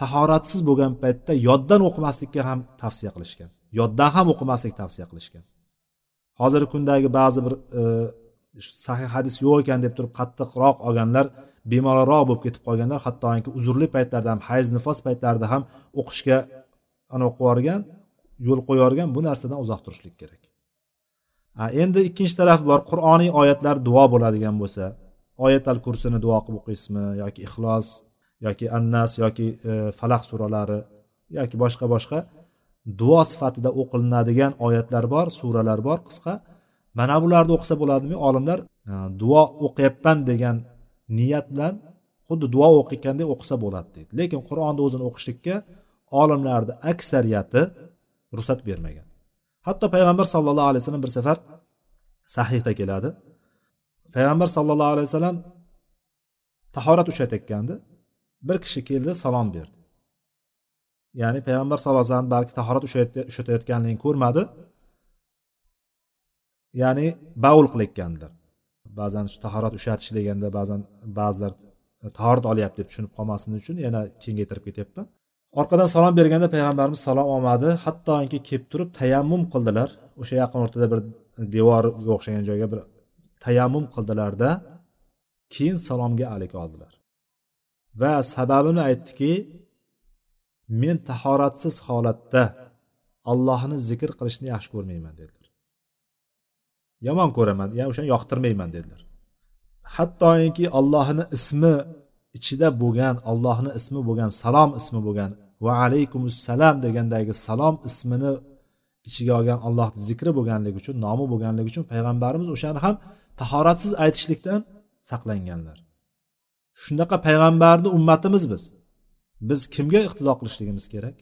tahoratsiz bo'lgan paytda yoddan o'qimaslikka ham tavsiya qilishgan. Yoddan ham o'qimaslik tavsiya qilishgan. Hozirgi kundagi ba'zi bir e, sahih hadis yo'q ekan deb turib qattiqroq olganlar bemalolroq bo'lib ketib qolganlar hattoki uzrli paytlarda ham hayz nifos paytlarida ham o'qishga o'qib yuborgan yo'l qo'yorgan bu narsadan uzoq turishlik kerak. Endi ikkinchi taraf bor qur'oniy oyatlar duo bo'ladigan bo'lsa oyat al kursini duo qilib o'qiysizmi yoki ixlos yoki annas yoki e, falaq suralari yoki boshqa boshqa duo sifatida o'qilinadigan oyatlar bor suralar bor. Qisqa mana bularni o'qisa bo'ladimi? Olimlar duo o'qiyapman degan niyat bilan xuddi duo o'qiyotgandek o'qisa bo'ladi deydi. Lekin qur'onni o'zini o'qishlikka olimlarni aksariyati ruxsat bermagan. Hatto payg'ambar sallallohu alayhi vasallam bir safar sahihda keladi. Payg'ambar sallallohu alayhi vasallam tahorat ushlatayotgandi bir kishi keldi salom berdi. Ya'ni payg'ambar sallallohu alayhi vasallam balki tahorat ushlatayotganligini ko'rmadi. Ya'ni baul qilayotgandilar. Ba'zan shu tahorat ushlatish deganda ba'zan ba'zilar e, tahorat olyapti deb tushunib qolmasin uchun yana kengaytirib ketyapman orqadan salom berganda payg'ambarimiz salom olmadi. Hattoki kelib turib tayammum qildilar. O'sha yaqin o'rtada bir devorga o'xshagan joyga bir tayammum qildilarda keyin salomga alik oldilar. Va sababini aytdiki men tahoratsiz holatda allohni zikr qilishni yaxshi ko'rmayman dedilar. Yomon ko'raman ya'ni o'shani yoqtirmayman dedilar. Hattoki allohni ismi ichida bo'lgan allohni ismi bo'lgan salom ismi bo'lgan va alaykumussalam degandagi salom ismini ichiga olgan allohni zikri bo'lganligi uchun nomi bo'lganligi uchun payg'ambarimiz o'shani ham tahoratsiz aytishlikdan saqlanganlar. Shunaqa payg'ambarni ummatimiz biz. Biz kimga iqtido qilishligimiz kerak?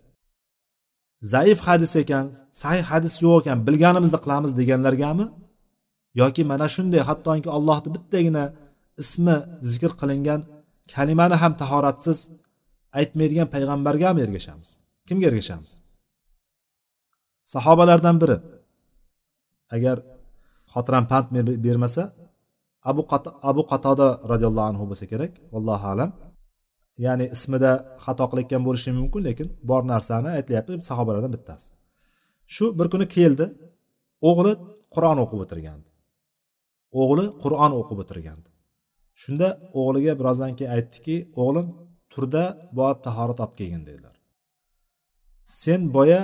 Zaif hadis ekan sahih hadis yo'q ekan bilganimizni qilamiz deganlargami? Yoki mana shunday hattoki allohni bittagina ismi zikr qilingan kalimani ham tahoratsiz aytmaydigan payg'ambargami ergashamiz. Kimga ergashamiz? Sahobalardan biri. Agar xotiram pand bermasa abu abu qatoda roziyallohu anhu bo'lsa kerak allohu alam. Ya'ni ismida xato qilayotgan bo'lishi mumkin lekin bor narsani aytyapti sahobalardan bittasi. Shu bir kuni keldi o'g'li qur'on o'qib o'tirgandi. O'g'li qur'on o'qib o'tirgandi. Shunda o'g'liga birozdan keyin aytdiki o'g'lim turda borib tahorat olib kelgin dedilar. Sen boya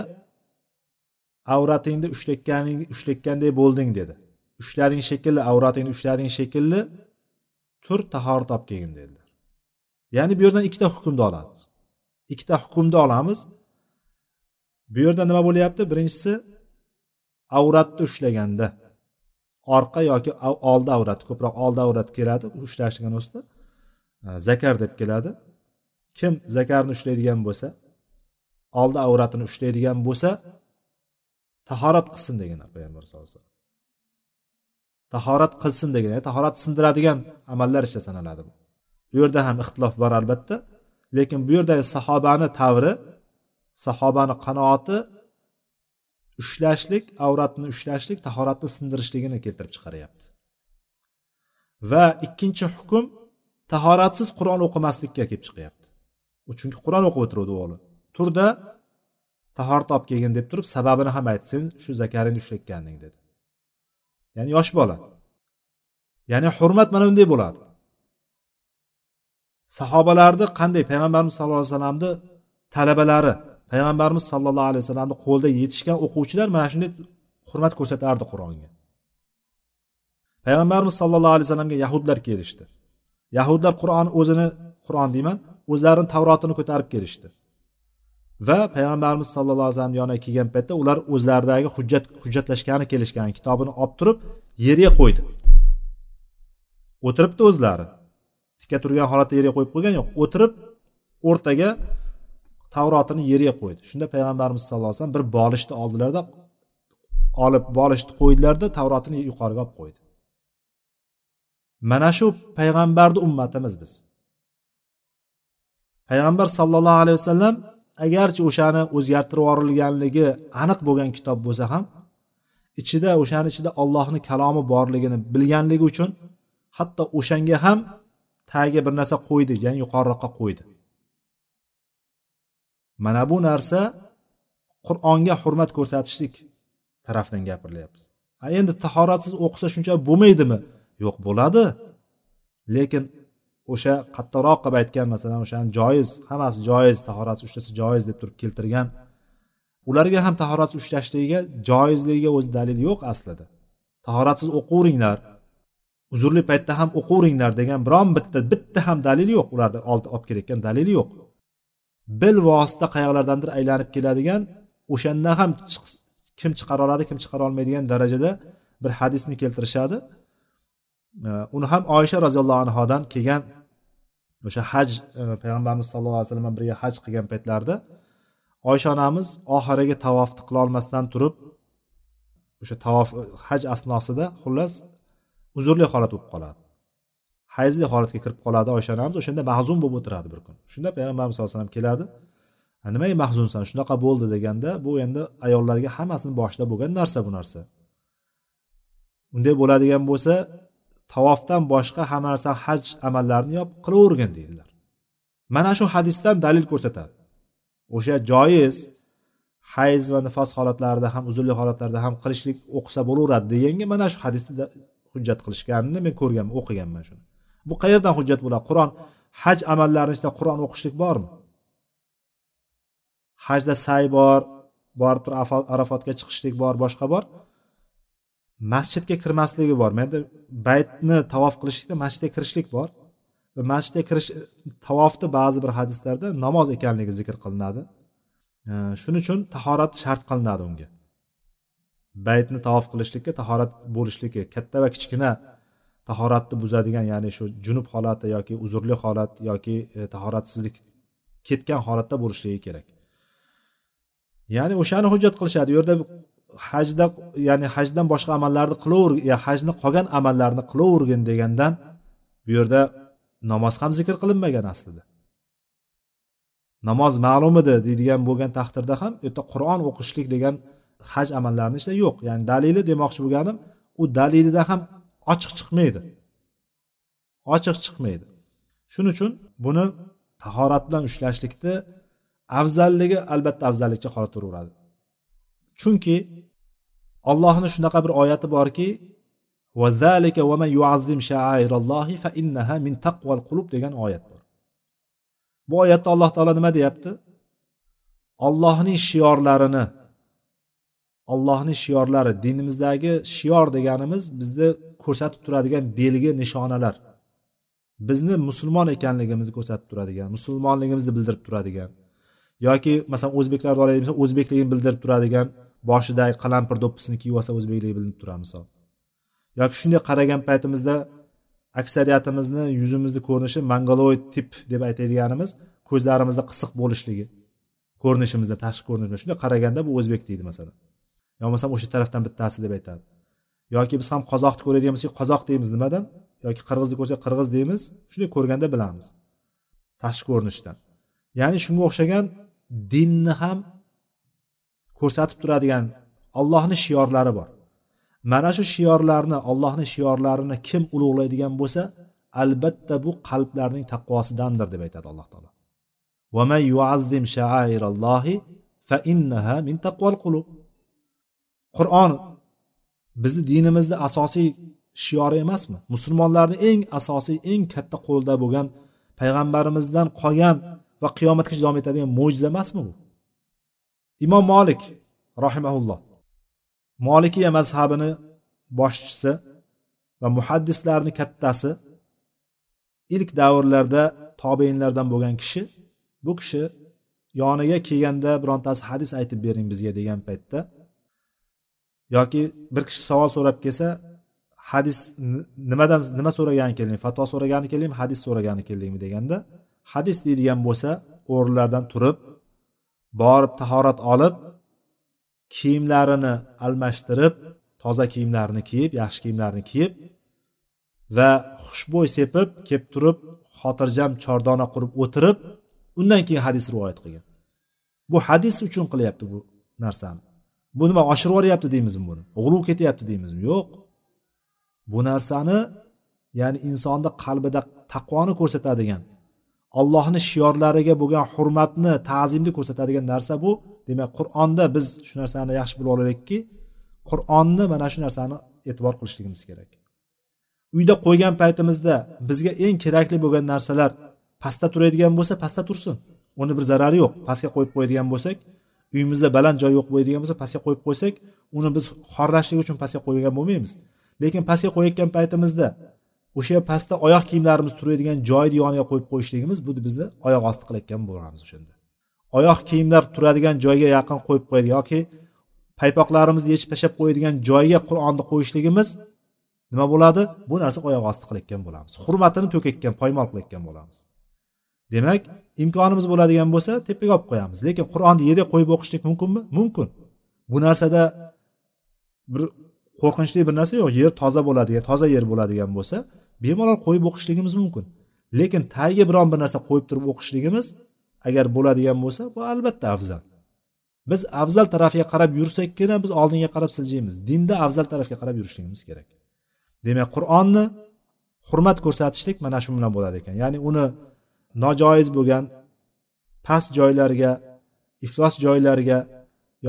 avratingni ushlayotganing ushlayotgandek bo'lding dedi. Ushlading shekilli avratingni ushlading shekilli tur tahorat olib kelgin dedilar. Ya'ni bu yerdan ikkita hukmni olamiz. Ikkita hukmni olamiz. Bu yerda nima bo'lyapti? Birinchisi avratni ushlaganda. Orqa yoki oldi avrat ko'proq oldi avrat keladi ushlashgan o'zida. Zakar deb keladi. Kim zakarni ushlaydigan bo'lsa oldi avratini ushlaydigan bo'lsa tahorat qilsin deganlar payg'ambar sallallohu alayhi vasallam. Tahorat qilsin degan tahorat sindiradigan amallar ichida sanaladi bu. Bu yerda ham ixtilof bor albatta. Lekin bu yerdagi sahobani tavri sahobani qanoati ushlashlik avratni ushlashlik tahoratni sindirishligini keltirib chiqaryapti. Va ikkinchi hukm tahoratsiz qur'on o'qimaslikka kelib chiqyapti. U chunki qur'on o'qib o'tiruvdi o'g'li turda tahorat olib kelgin deb turib sababini ham ayt sen shu zakaringni ushlatganding dedi. Ya'ni yosh bola. Ya'ni hurmat mana bunday bo'ladi. Sahobalarni qanday payg'ambarimiz sallallohu alayhi vasallamni talabalari payg'ambarimiz sallallohu alayhi vasallamni qo'lida yetishgan o'quvchilar mana shunday hurmat ko'rsatardi qur'onga. Payg'ambarimiz sallallohu alayhi vasallamga yahudlar kelishdi. Yahudlar qur'on o'zini qur'on deyman o'zlarini tavrotini ko'tarib kelishdi. Va payg'ambarimiz sallallohu alayhi vasallam yoniga kelgan paytda ular o'zlaridagi hujjat hujjatlashgani kelishgan kitobini olib turib yerga qo'ydi. O'tiribdi o'zlari. Tika turgan holatda yerga qo'yib qo'ygan yo'q. O'tirib o'rtaga tavrotini yerga qo'ydi. Shunda payg'ambarimiz sallallohu alayhi vasallam bir bolishni oldilarda olib bolishni qo'ydilarda tavrotini yuqoriga olib qo'ydi. Mana shu payg'ambarni ummatimiz biz. Payg'ambar sallallohu alayhi vasallam agarchi o'shani o'zgartirib yuborilganligi aniq bo'lgan kitob bo'lsa ham ichida o'shani ichida ollohni kalomi borligini bilganligi uchun hatto o'shanga ham tagiga bir narsa qo'ydi ya'ni yuqoriroqqa qo'ydi. Mana bu narsa qur'onga hurmat ko'rsatishlik tarafdan gapirilyapmiz a endi tahoratsiz o'qisa shuncha bo'lmaydimi? Yo'q bo'ladi. Lekin o'sha qattiqroq qilib aytgan masalan o'shani joiz hammasi joiz tahoratsiz ushlasa joiz deb turib keltirgan ularga ham tahoratsiz ushlashligiga joizligiga o'zi dalil yo'q aslida. Tahoratsiz o'qiveringlar uzrli paytda ham o'qiveringlar degan biron bitta bitta ham dalil yo'q. Ularni olib kelayotgan dalili yo'q. Bilvosita qayoqlardandir aylanib keladigan o'shanda ham kim chiqara oladi kim chiqara olmaydigan darajada bir hadisni keltirishadi. Uni ham oysha roziyallohu anhodan kelgan o'sha haj e, payg'ambarimiz sallallohu alayhi vasallam birga haj qilgan paytlarida oysha onamiz oxirgi tavofni qilolmasdan turib o'sha tavof haj asnosida xullas uzrli holat bo'lib qoladi. Hayzli holatga kirib qoladi oysha onamiz o'shanda mahzun bo'lib o'tiradi bir kun. Shunda payg'ambarimiz sallallohu alayhi vasallam keladi. Nimaga mahzunsan? Shunaqa bo'ldi deganda bu endi ayollarga hammasini boshida bo'lgan narsa bu narsa. Unday bo'ladigan bo'lsa tavofdan boshqa hamma narsa haj amallarini yop qilavergin deydilar. Mana shu hadisdan dalil ko'rsatadi. O'sha joiz hayz va nifos holatlarida ham uzrli holatlarda ham qilishlik o'qisa bo'laveradi deganga mana shu hadisda hujjat qilishganini men ko'rganman o'qiganman shuni. Bu qayerdan hujjat bo'ladi? Qur'on haj amallarini ichida qur'on o'qishlik bormi? Hajda say bor borib turib arafotga chiqishlik bor boshqa bor? Masjidga kirmasligi bor. Menda baytni tavof qilishlikda masjidga kirishlik bor. Va masjidga kirish tavofni ba'zi bir hadislarda namoz ekanligi zikr qilinadi. Shuning uchun tahorat shart qilinadi unga. Baytni tavof qilishlikka tahorat bo'lishligi katta va kichkina tahoratni buzadigan ya'ni shu junub holati yoki uzrli holat yoki e, tahoratsizlik ketgan holatda bo'lishligi kerak. Ya'ni o'shani hujjat qilishadi. U yerda hajda ya'ni hajdan boshqa amallarni qilaver ya hajni qolgan amallarni qilavergin degandan bu yerda namoz ham zikr qilinmagan aslida. Namoz ma'lum edi deydigan bo'lgan taqdirda ham u yerda qur'on o'qishlik degan haj amallarini ichida yo'q. Ya'ni dalili demoqchi bo'lganim u dalilida ham ochiq chiqmaydi. Ochiq chiqmaydi. Shuning uchun buni tahorat bilan ushlashlikni afzalligi albatta afzallikcha qolib turaveradi. Chunki ollohni shunaqa bir oyati borki degan oyat bor. Bu oyatda alloh taolo nima deyapti? Ollohning shiorlarini ollohni shiorlari dinimizdagi shior deganimiz bizni ko'rsatib turadigan belgi nishonalar. Bizni musulmon ekanligimizni ko'rsatib turadigan musulmonligimizni bildirib turadigan yoki masalan o'zbeklarni olaylik desa o'zbekligini bildirib turadigan boshidagi qalampir do'ppisini kiyib olsa o'zbekligi bilinib turadi misol. Yoki shunday qaragan paytimizda aksariyatimizni yuzimizni ko'rinishi mongoloid tip deb aytadiganimiz ko'zlarimizda qisiq bo'lishligi ko'rinishimizda tashqi ko'rinishimizda. Shunday qaraganda bu o'zbek deydi masalan. Yo bo'lmasam o'sha tarafdan bittasi deb aytadi. Yoki biz ham qozoqni ko'radigan bo'lsak qozoq deymiz nimadan? Yoki qirg'izni ko'rsak qirg'iz deymiz shunday ko'rganda bilamiz. Tashqi ko'rinishdan. Ya'ni shunga o'xshagan dinni ham ko'rsatib turadigan ollohni shiorlari bor. Mana shu shiorlarni ollohni shiorlarini kim ulug'laydigan bo'lsa albatta bu qalblarning taqvosidandir deb aytadi alloh taolo. Qur'on bizni dinimizni asosiy shiori emasmi? Musulmonlarni eng asosiy eng katta qo'lida bo'lgan payg'ambarimizdan qolgan va qiyomatgacha davom etadigan mo'jiza emasmi bu? Imom molik rahimaulloh molikiya mazhabini boshchisi va muhaddislarni kattasi ilk davrlarda tobeinlardan bo'lgan kishi bu kishi yoniga kelganda birontasi hadis aytib bering bizga degan paytda yoki bir kishi savol so'rab kelsa hadis nimadan nima so'ragani kelding fatvo so'ragani keldingmi hadis so'ragani keldingmi deganda hadis deydigan bo'lsa o'rinlaridan turib borib tahorat olib kiyimlarini almashtirib toza kiyimlarini kiyib yaxshi kiyimlarini kiyib va xushbo'y sepib kelib turib xotirjam chordona qurib o'tirib undan keyin hadis rivoyat qilgan. Bu hadis uchun qilyapti bu narsani. Bu nima oshirib yuboryapti deymizmi buni? G'uluv ketyapti deymizmi? Yo'q. Bu narsani ya'ni insonni qalbida taqvoni ko'rsatadigan allohni shiorlariga bo'lgan hurmatni ta'zimni ko'rsatadigan narsa bu. Demak qur'onda biz shu narsani yaxshi bilib olaylikki qur'onni mana shu narsani e'tibor qilishligimiz kerak. Uyda qo'ygan paytimizda bizga eng kerakli bo'lgan narsalar pastda turadigan bo'lsa pastda tursin. Uni bir zarari yo'q. Pastga qo'yib qo'yadigan bo'lsak uyimizda baland joy yo'q bo'ladigan bo'lsa pastga qo'yib qo'ysak uni biz xorlashlik uchun pastga qo'ygan bo'lmaymiz. Lekin pastga qo'yayotgan paytimizda o'sha pastda oyoq kiyimlarimiz turadigan joyni yoniga qo'yib qo'yishligimiz bu bizni oyoq osti qilayotgan bo'lamiz o'shanda. Oyoq kiyimlar turadigan joyga yaqin qo'yib qo'yadi yoki paypoqlarimizni yechib tashlab qo'yadigan joyga qur'onni qo'yishligimiz nima bo'ladi? Bu narsa oyoq osti qilayotgan bo'lamiz. Hurmatini to'kayotgan poymol qilayotgan bo'lamiz. Demak imkonimiz bo'ladigan bo'lsa tepaga olib qo'yamiz. Lekin qur'onni yerga qo'yib o'qishlik mumkinmi? Mumkin. Bu narsada bir qo'rqinchli bir narsa yo'q. Yer toza bo'ladigan toza yer bo'ladigan bo'lsa bemalol qo'yib o'qishligimiz mumkin. Lekin tagiga biron bir narsa qo'yib turib o'qishligimiz agar bo'ladigan bo'lsa bu albatta afzal. Biz afzal tarafga qarab yursakkina biz oldinga qarab siljaymiz. Dinda afzal tarafga qarab yurishligimiz kerak. Demak qur'onni hurmat ko'rsatishlik mana shu bilan bo'ladi ekan. Ya'ni uni nojoiz bo'lgan past joylarga iflos joylarga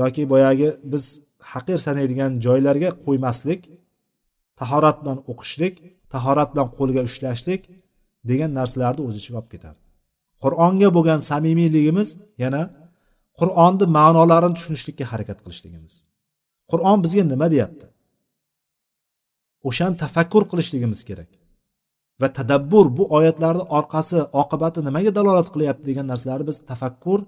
yoki boyagi biz haqir sanaydigan joylarga qo'ymaslik tahorat bilan o'qishlik tahorat bilan qo'lga ushlashlik degan narsalarni o'z ichiga olib ketadi qur'onga bo'lgan samimiyligimiz yana qur'onni ma'nolarini tushunishlikka harakat qilishligimiz. Qur'on bizga nima deyapti? O'shani tafakkur qilishligimiz kerak. Va tadabbur bu oyatlarni orqasi oqibati nimaga dalolat qilyapti degan narsalarni biz tafakkur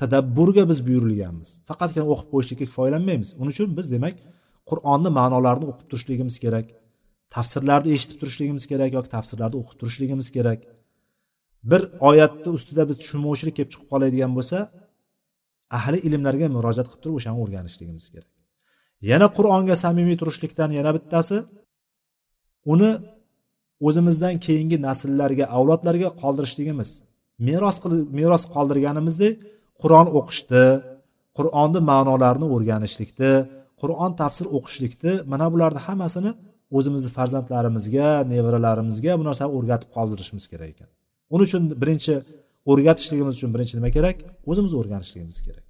tadabburga biz buyurilganmiz. Faqatgina o'qib qo'yishlikka kifoyalanmaymiz. Uning uchun biz demak qur'onni ma'nolarini o'qib turishligimiz kerak tafsirlarni eshitib turishligimiz kerak yoki tafsirlarni o'qib turishligimiz kerak. Bir oyatni ustida biz tushunmovchilik kelib chiqib qoladigan bo'lsa ahli ilmlarga murojaat qilib turib o'shani o'rganishligimiz kerak. Yana qur'onga samimiy turishlikdan yana bittasi uni o'zimizdan keyingi nasllarga avlodlarga qoldirishligimiz meros qilib meros qoldirganimizdek qur'on o'qishni qur'onni ma'nolarini o'rganishlikni qur'on tafsir o'qishlikni mana bularni hammasini o'zimizni farzandlarimizga nevaralarimizga bu narsani o'rgatib qoldirishimiz kerak ekan. Uning uchun birinchi o'rgatishligimiz uchun birinchi nima kerak? O'zimiz o'rganishligimiz kerak.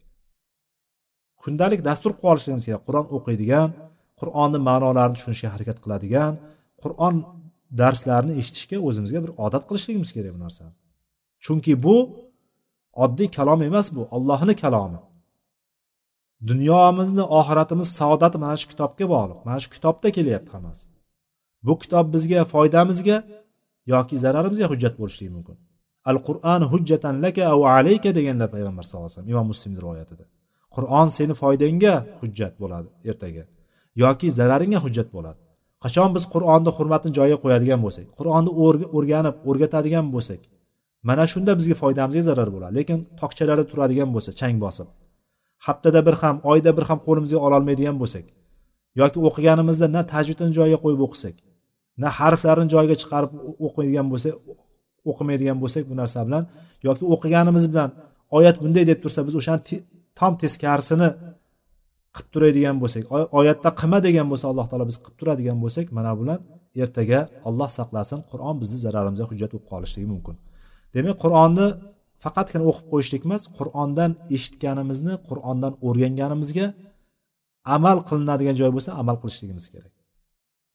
Kundalik dastur qilib olishligimiz kerak. Qur'on o'qiydigan qur'onni ma'nolarini tushunishga harakat qiladigan qur'on darslarni eshitishga o'zimizga bir odat qilishligimiz kerak bu narsani chunki bu oddiy kalom emas bu ollohni kalomi. Dunyomizni oxiratimiz saodat mana shu kitobga bog'liq mana shu kitobda kelyapti hammasi. Bu kitob bizga foydamizga yoki zararimizga hujjat bo'lishligi mumkin. Al qur'an hujjatan laka au alayka deganlar payg'ambar sallallohu alayhi vasallam imom muslimni rivoyatida. Qur'on seni foydangga hujjat bo'ladi ertaga yoki zararingga hujjat bo'ladi. Qachon biz qur'onni hurmatini joyiga qo'yadigan bo'lsak qur'onni o'rganib o'rgatadigan bo'lsak mana shunda bizga foydamizga zarar bo'ladi. Lekin tokchalarda turadigan bo'lsa chang bosib haftada bir ham oyda bir ham qo'limizga ololmaydigan bo'lsak yoki o'qiganimizda na tajvidini joyiga qo'yib o'qisak na harflarini joyiga chiqarib o'qiydigan bo'lsak o'qimaydigan bo'lsak bu narsa bilan yoki o'qiganimiz bilan oyat bunday deb tursa biz o'shani tom teskarisini qilib turadigan bo'lsak oyatda qilma degan bo'lsa alloh taolo biz qilib turadigan bo'lsak mana bilan ertaga olloh saqlasin qur'on bizni zararimizga hujjat bo'lib qolishligi mumkin. Demak qur'onni faqatgina o'qib qo'yishlik emas qur'ondan eshitganimizni qur'ondan o'rganganimizga amal qilinadigan joy bo'lsa amal qilishligimiz kerak.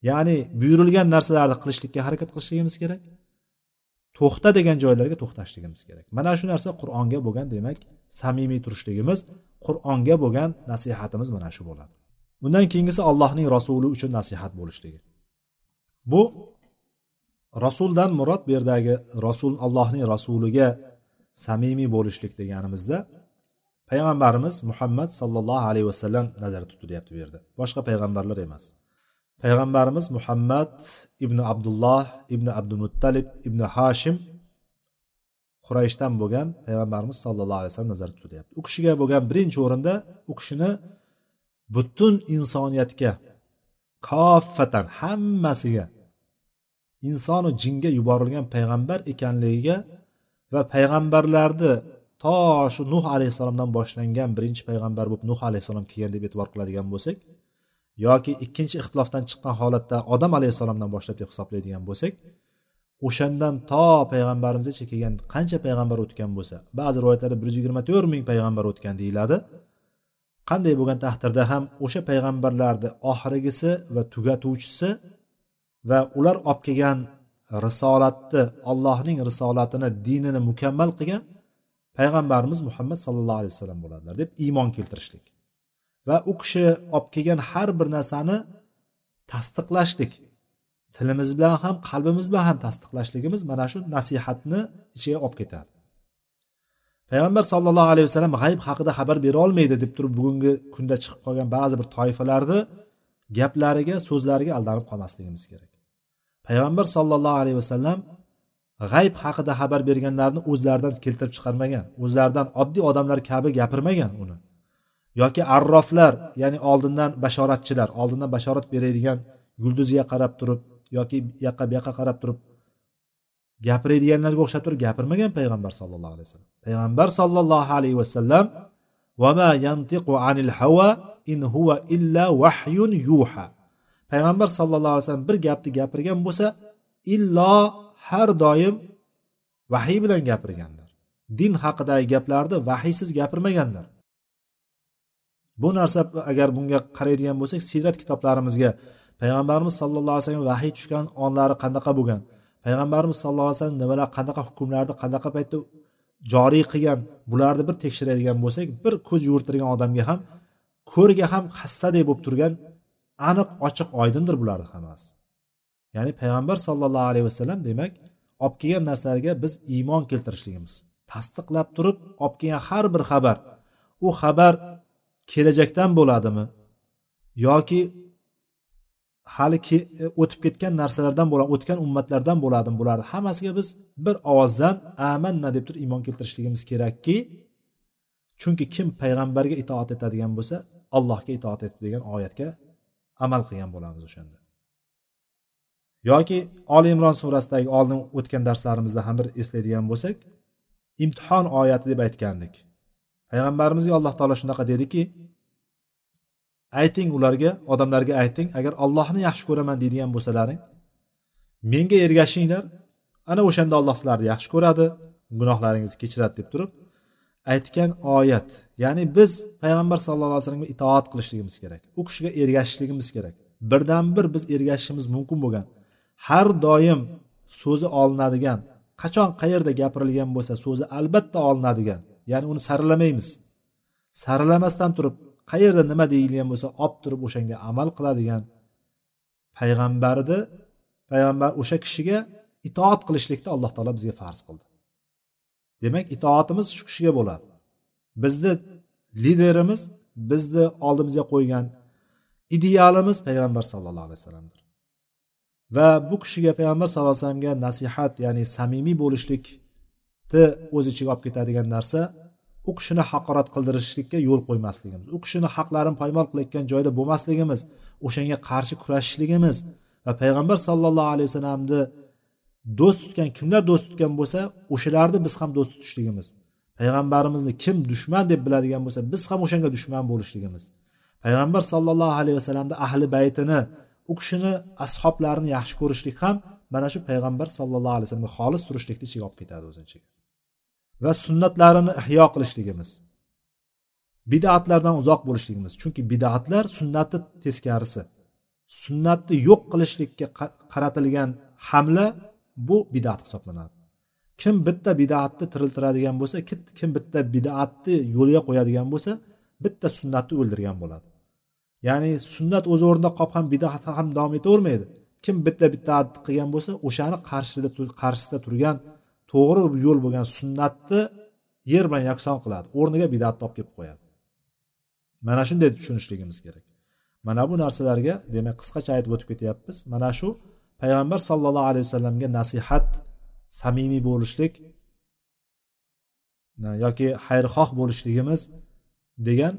Ya'ni buyurilgan narsalarni qilishlikka harakat qilishligimiz kerak. To'xta degan joylarga to'xtashligimiz kerak. Mana shu narsa qur'onga bo'lgan demak samimiy turishligimiz qur'onga bo'lgan nasihatimiz mana shu bo'ladi. Undan keyingisi allohning rasuli uchun nasihat bo'lishligi. Bu rasuldan murod bu yerdagi rasul allohning rasuliga samimiy bo'lishlik deganimizda payg'ambarimiz muhammad sollallohu alayhi vasallam nazarda tutilyapti bu yerda. Boshqa payg'ambarlar emas. Payg'ambarimiz muhammad ibn abdulloh ibn abdumuttalib ibn hashim qurayshdan bo'lgan payg'ambarimiz sallallohu alayhi vasallam nazarda tutilyapti. U kishiga bo'lgan birinchi o'rinda u kishini butun insoniyatga koffatan hammasiga insonu jinga yuborilgan payg'ambar ekanligiga va payg'ambarlarni to shu nuh alayhissalomdan boshlangan birinchi payg'ambar bo'lib nuh alayhissalom kelgan deb e'tibor qiladigan bo'lsak yoki ikkinchi ixtilofdan chiqqan holatda odam alayhissalomdan boshlab deb hisoblaydigan bo'lsak o'shandan to payg'ambarimizgacha kelgan qancha payg'ambar o'tgan bo'lsa ba'zi rivoyatlarda bir yuz yigirma to'rt ming payg'ambar o'tgan deyiladi. Qanday bo'lgan taqdirda ham o'sha payg'ambarlarni oxirgisi va tugatuvchisi va ular olib kelgan risolatni allohning risolatini dinini mukammal qilgan payg'ambarimiz muhammad sallallohu alayhi vasallam bo'ladilar deb iymon keltirishlik. Va u kishi olib kelgan har bir narsani tasdiqlashlik tilimiz bilan ham qalbimiz bilan ham tasdiqlashligimiz mana shu nasihatni ichiga olib ketadi payg'ambar sollallohu alayhi vasallam g'ayb haqida xabar bera olmaydi deb turib bugungi kunda chiqib qolgan ba'zi bir toifalarni gaplariga so'zlariga aldanib qolmasligimiz kerak. Payg'ambar sollallohu alayhi vasallam g'ayb haqida xabar berganlarni o'zlaridan keltirib chiqarmagan o'zlaridan oddiy odamlar kabi gapirmagan uni. Yoki arroflar ya'ni oldindan bashoratchilar oldindan bashorat beradigan yulduzga qarab turib yoki bu yoqqa bu yoqqa qarab turib gapiradiganlarga o'xshab turib gapirmagan payg'ambar sallallohu alayhi vasallam. Payg'ambar sollallohu alayhi vasallam vama yantiqu anil hawa in huwa illa vahyun yuha. Payg'ambar sallallohu alayhi vasallam bir gapni gapirgan bo'lsa illo har doim vahiy bilan gapirganlar. Din haqidagi gaplarni vahiysiz gapirmaganlar. Bu narsa agar bunga qaraydigan bo'lsak siyrat kitoblarimizga payg'ambarimiz sallallohu alayhi vasallam vahiy tushgan onlari qanaqa bo'lgan? Payg'ambarimiz sallallohu alayhi vasallam nimalar qanaqa hukmlarni qanaqa paytda joriy qilgan bularni bir tekshiradigan bo'lsak bir ko'z yugurtirgan odamga ham ko'rga ham hassadek bo'lib turgan aniq ochiq oydindir bularni hammasi. Ya'ni payg'ambar sallallohu alayhi vasallam demak olib kelgan narsalarga biz iymon keltirishligimiz tasdiqlab turib olib kelgan har bir xabar. U xabar kelajakdan bo'ladimi? Yoki hali e, o'tib ketgan narsalardan bo'ladi o'tgan ummatlardan bo'ladimi? Bularni hammasiga biz bir ovozdan amanna deb turib iymon keltirishligimiz kerakki chunki kim payg'ambarga itoat etadigan bo'lsa allohga itoat etdi degan oyatga amal qilgan bo'lamiz o'shanda. Yoki oli imron surasidagi oldin o'tgan darslarimizda ham bir eslaydigan bo'lsak imtihon oyati deb aytgandik. Payg'ambarimizga alloh taolo shunaqa dediki ayting ularga odamlarga ayting agar ollohni yaxshi ko'raman deydigan bo'lsalaring menga ergashinglar ana o'shanda olloh sizlarni yaxshi ko'radi gunohlaringizni kechiradi deb turib aytgan oyat. Ya'ni biz payg'ambar sallallohu alayhi vasallamga itoat qilishligimiz kerak u kishiga ergashishligimiz kerak. Birdan bir biz ergashishimiz mumkin bo'lgan har doim so'zi olinadigan qachon qayerda gapirilgan bo'lsa so'zi albatta olinadigan ya'ni uni saralamaymiz. Saralamasdan turib qayerda nima deyilgan bo'lsa olib turib o'shanga amal qiladigan payg'ambarni payg'ambar o'sha kishiga itoat qilishlikni alloh taolo bizga farz qildi. Demak itoatimiz shu kishiga bo'ladi. Bizni liderimiz bizni oldimizga qo'ygan idealimiz payg'ambar sallallohu alayhi vasallamdir. Va bu kishiga payg'ambar sallallohu alayhi vasallamga nasihat ya'ni samimiy bo'lishlik bo'lishlikni o'z ichiga olib ketadigan narsa u kishini haqorat qildirishlikka yo'l qo'ymasligimiz u kishini haqlarini poymol qilayotgan joyda bo'lmasligimiz o'shanga qarshi kurashishligimiz va payg'ambar sallallohu alayhi vasallamni do'st tutgan kimlar do'st tutgan bo'lsa o'shalarni biz ham do'st tutishligimiz payg'ambarimizni kim dushman deb biladigan bo'lsa biz ham o'shanga dushman bo'lishligimiz payg'ambar sallallohu alayhi vasallamni ahli baytini u kishini ashoblarini yaxshi ko'rishlik ham mana shu payg'ambar sallallohu alayhi vasallamga xolis turishlikni ichiga olib ketadi o'zini ichiga. Va sunnatlarini ihyo qilishligimiz. Bidatlardan uzoq bo'lishligimiz. Chunki bidatlar sunnatni teskarisi. Sunnatni yo'q qilishlikka qaratilgan hamla bu bidat hisoblanadi. Kim bitta bidatni tiriltiradigan bo'lsa kim bitta bidatni yo'lga qo'yadigan bo'lsa bitta sunnatni o'ldirgan bo'ladi. Ya'ni sunnat o'z o'rnida qolib ham bidat ham davom etavermaydi. Kim bitta bidat qilgan bo'lsa o'shani qarshida qarshisida turgan to'g'ri yo'l bo'lgan sunnatni yer bilan yakson qiladi o'rniga bidatni olib kelib qo'yadi. Mana shunday tushunishligimiz kerak. Mana bu narsalarga demak qisqacha aytib o'tib ketyapmiz. Mana shu payg'ambar sallallohu alayhi vasallamga nasihat samimiy bo'lishlik yoki xayrixoh bo'lishligimiz degan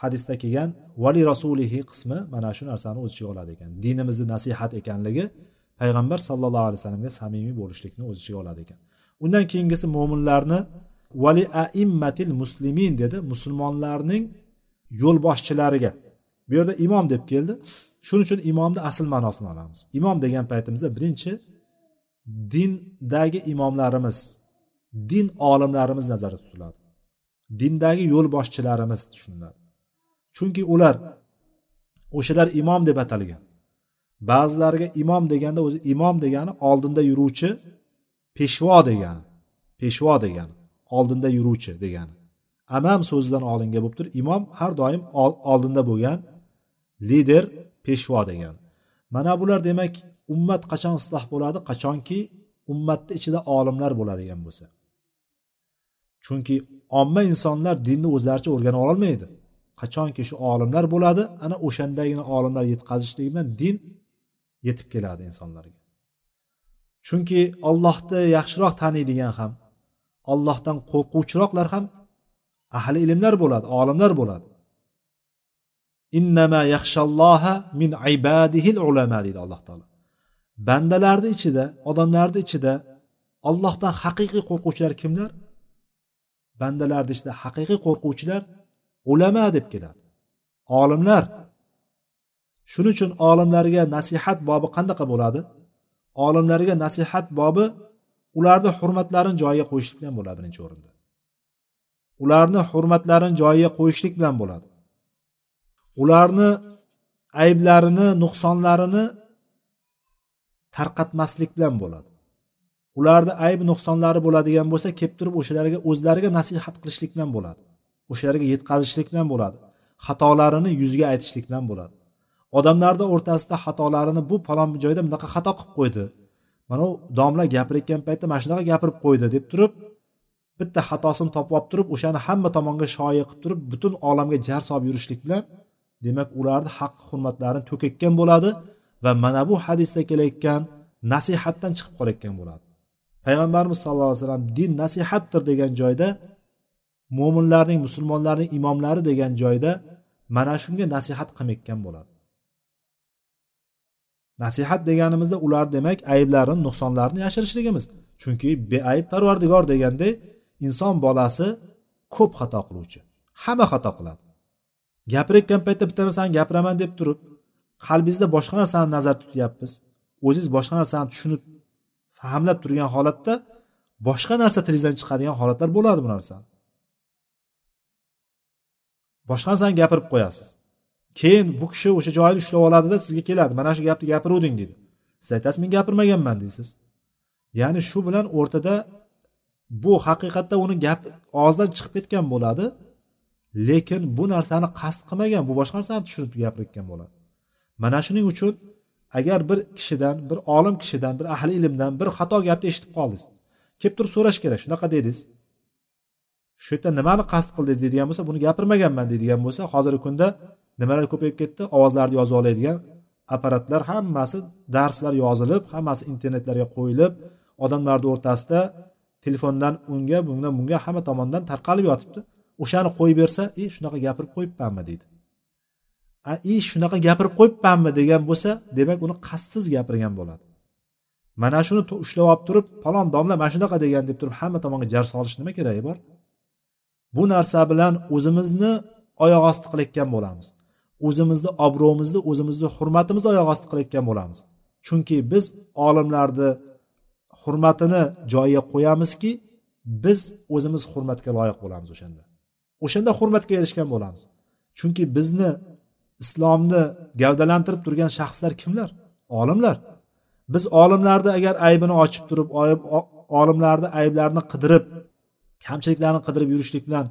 hadisda kelgan vali rasulihi qismi mana shu narsani o'z ichiga oladi ekan. Dinimizni nasihat ekanligi payg'ambar sallallohu alayhi vasallamga samimiy bo'lishlikni o'z ichiga oladi ekan. Undan keyingisi mo'minlarni vali aimmatil muslimin dedi musulmonlarning yo'lboshchilariga. Bu yerda imom deb keldi. Shuning uchun imomni asl ma'nosini olamiz. Imom degan paytimizda birinchi dindagi imomlarimiz din olimlarimiz nazarda tutiladi. Dindagi yo'lboshchilarimiz tushuniladi. Chunki ular o'shalar imom deb atalgan. Ba'zilariga imom deganda o'zi imom degani oldinda yuruvchi peshvo degani peshvo degani oldinda yuruvchi degani amam so'zidan olingan bo'lib turib imom har doim oldinda bo'lgan lider peshvo degani mana bular demak ummat qachon isloh bo'ladi? Qachonki ummatni ichida olimlar bo'ladigan bo'lsa. Chunki omma insonlar dinni o'zlaricha o'rgana ololmaydi. Qachonki shu olimlar bo'ladi ana o'shandagina olimlar yetkazishligi bilan din yetib keladi insonlarga. Chunki ollohni yaxshiroq taniydigan ham ollohdan qo'rquvchiroqlar ham ahli ilmlar bo'ladi olimlar bo'ladi. Innama yaxshalloha min ibadihil ulama deydi alloh taolo. Bandalarni ichida odamlarni ichida ollohdan haqiqiy qo'rquvchilar kimlar? Bandalarni ichida haqiqiy qo'rquvchilar ulama deb keladi olimlar. Shuning uchun olimlarga nasihat bobi qanaqa bo'ladi? Olimlarga nasihat bobi ularni hurmatlarini joyiga qo'yishlik bilan bo'ladi birinchi o'rinda. Ularni hurmatlarini joyiga qo'yishlik bilan bo'ladi. Ularni ayblarini nuqsonlarini tarqatmaslik bilan bo'ladi. Ularni ayb nuqsonlari bo'ladigan bo'lsa kelib turib o'shalarga o'zlariga nasihat qilishlik bilan bo'ladi. O'shalarga yetkazishlik bilan bo'ladi. Xatolarini yuziga aytishlik bilan bo'ladi. Odamlarni o'rtasida xatolarini bu falon joyda bunaqa xato qilib qo'ydi. Mana u domla gapirayotgan paytda mana shunaqa gapirib qo'ydi deb turib bitta xatosini topib olib turib o'shani hamma tomonga shoyi qilib turib butun olamga jar solib yurishlik bilan demak ularni haq hurmatlarini to'kayotgan bo'ladi va mana bu hadisda kelayotgan nasihatdan chiqib qolayotgan bo'ladi. Payg'ambarimiz sallallohu alayhi vasallam din nasihatdir degan joyda mo'minlarning musulmonlarning imomlari degan joyda mana shunga nasihat qilmayotgan bo'ladi. Nasihat deganimizda ular demak ayblarini nuqsonlarini yashirishligimiz. Chunki beayb parvardigor deganda inson bolasi ko'p xato qiluvchi hamma xato qiladi. Gapirayotgan paytda bitta narsani gapiraman deb turib qalbingizda boshqa narsani nazarda tutyapmiz o'zingiz boshqa narsani tushunib fahmlab turgan holatda boshqa narsa tilingizdan chiqadigan holatlar bo'ladi bu narsani. Boshqa narsani gapirib qo'yasiz. Keyin bu kishi o'sha joyni ushlab oladida sizga keladi. Mana shu gapni gapiruvding deydi siz aytasiz men gapirmaganman deysiz ya'ni shu bilan o'rtada bu haqiqatda uni gap og'zidan chiqib ketgan bo'ladi lekin bu narsani qasd qilmagan bu boshqa narsani tushunib gapirayotgan bo'ladi. Mana shuning uchun agar bir kishidan bir olim kishidan bir ahli ilmdan bir xato gapni eshitib qoldingiz. Kelib turib so'rash kerak shunaqa dedingiz. Shu yerda nimani qasd qildingiz deydigan bo'lsa buni gapirmaganman deydigan bo'lsa hozirgi kunda nimalar ko'payib ketdi? Ovozlarni yozib oladigan apparatlar hammasi darslar yozilib hammasi internetlarga qo'yilib odamlarni o'rtasida telefondan unga bundan bunga hamma tomondan tarqalib yotibdi. O'shani qo'yib bersa e shunaqa gapirib qo'yibmanmi? deydi. I shunaqa gapirib qo'yibmanmi? degan bo'lsa demak uni qasdsiz gapirgan bo'ladi. Mana shuni ushlab olib turib falon domla mana shunaqa degan deb turib hamma tomonga jar solish nima keragi bor? Bu narsa bilan o'zimizni oyoq osti qilayotgan bo'lamiz. O'zimizni obro'mizni o'zimizni hurmatimizni oyoq osti qilayotgan bo'lamiz. Chunki biz olimlarni hurmatini joyiga qo'yamizki biz o'zimiz hurmatga loyiq bo'lamiz o'shanda. O'shanda hurmatga erishgan bo'lamiz. Chunki bizni islomni gavdalantirib turgan shaxslar kimlar? Olimlar. Biz olimlarni agar aybini ochib turib olimlarni ayblarini qidirib kamchiliklarni qidirib yurishlik bilan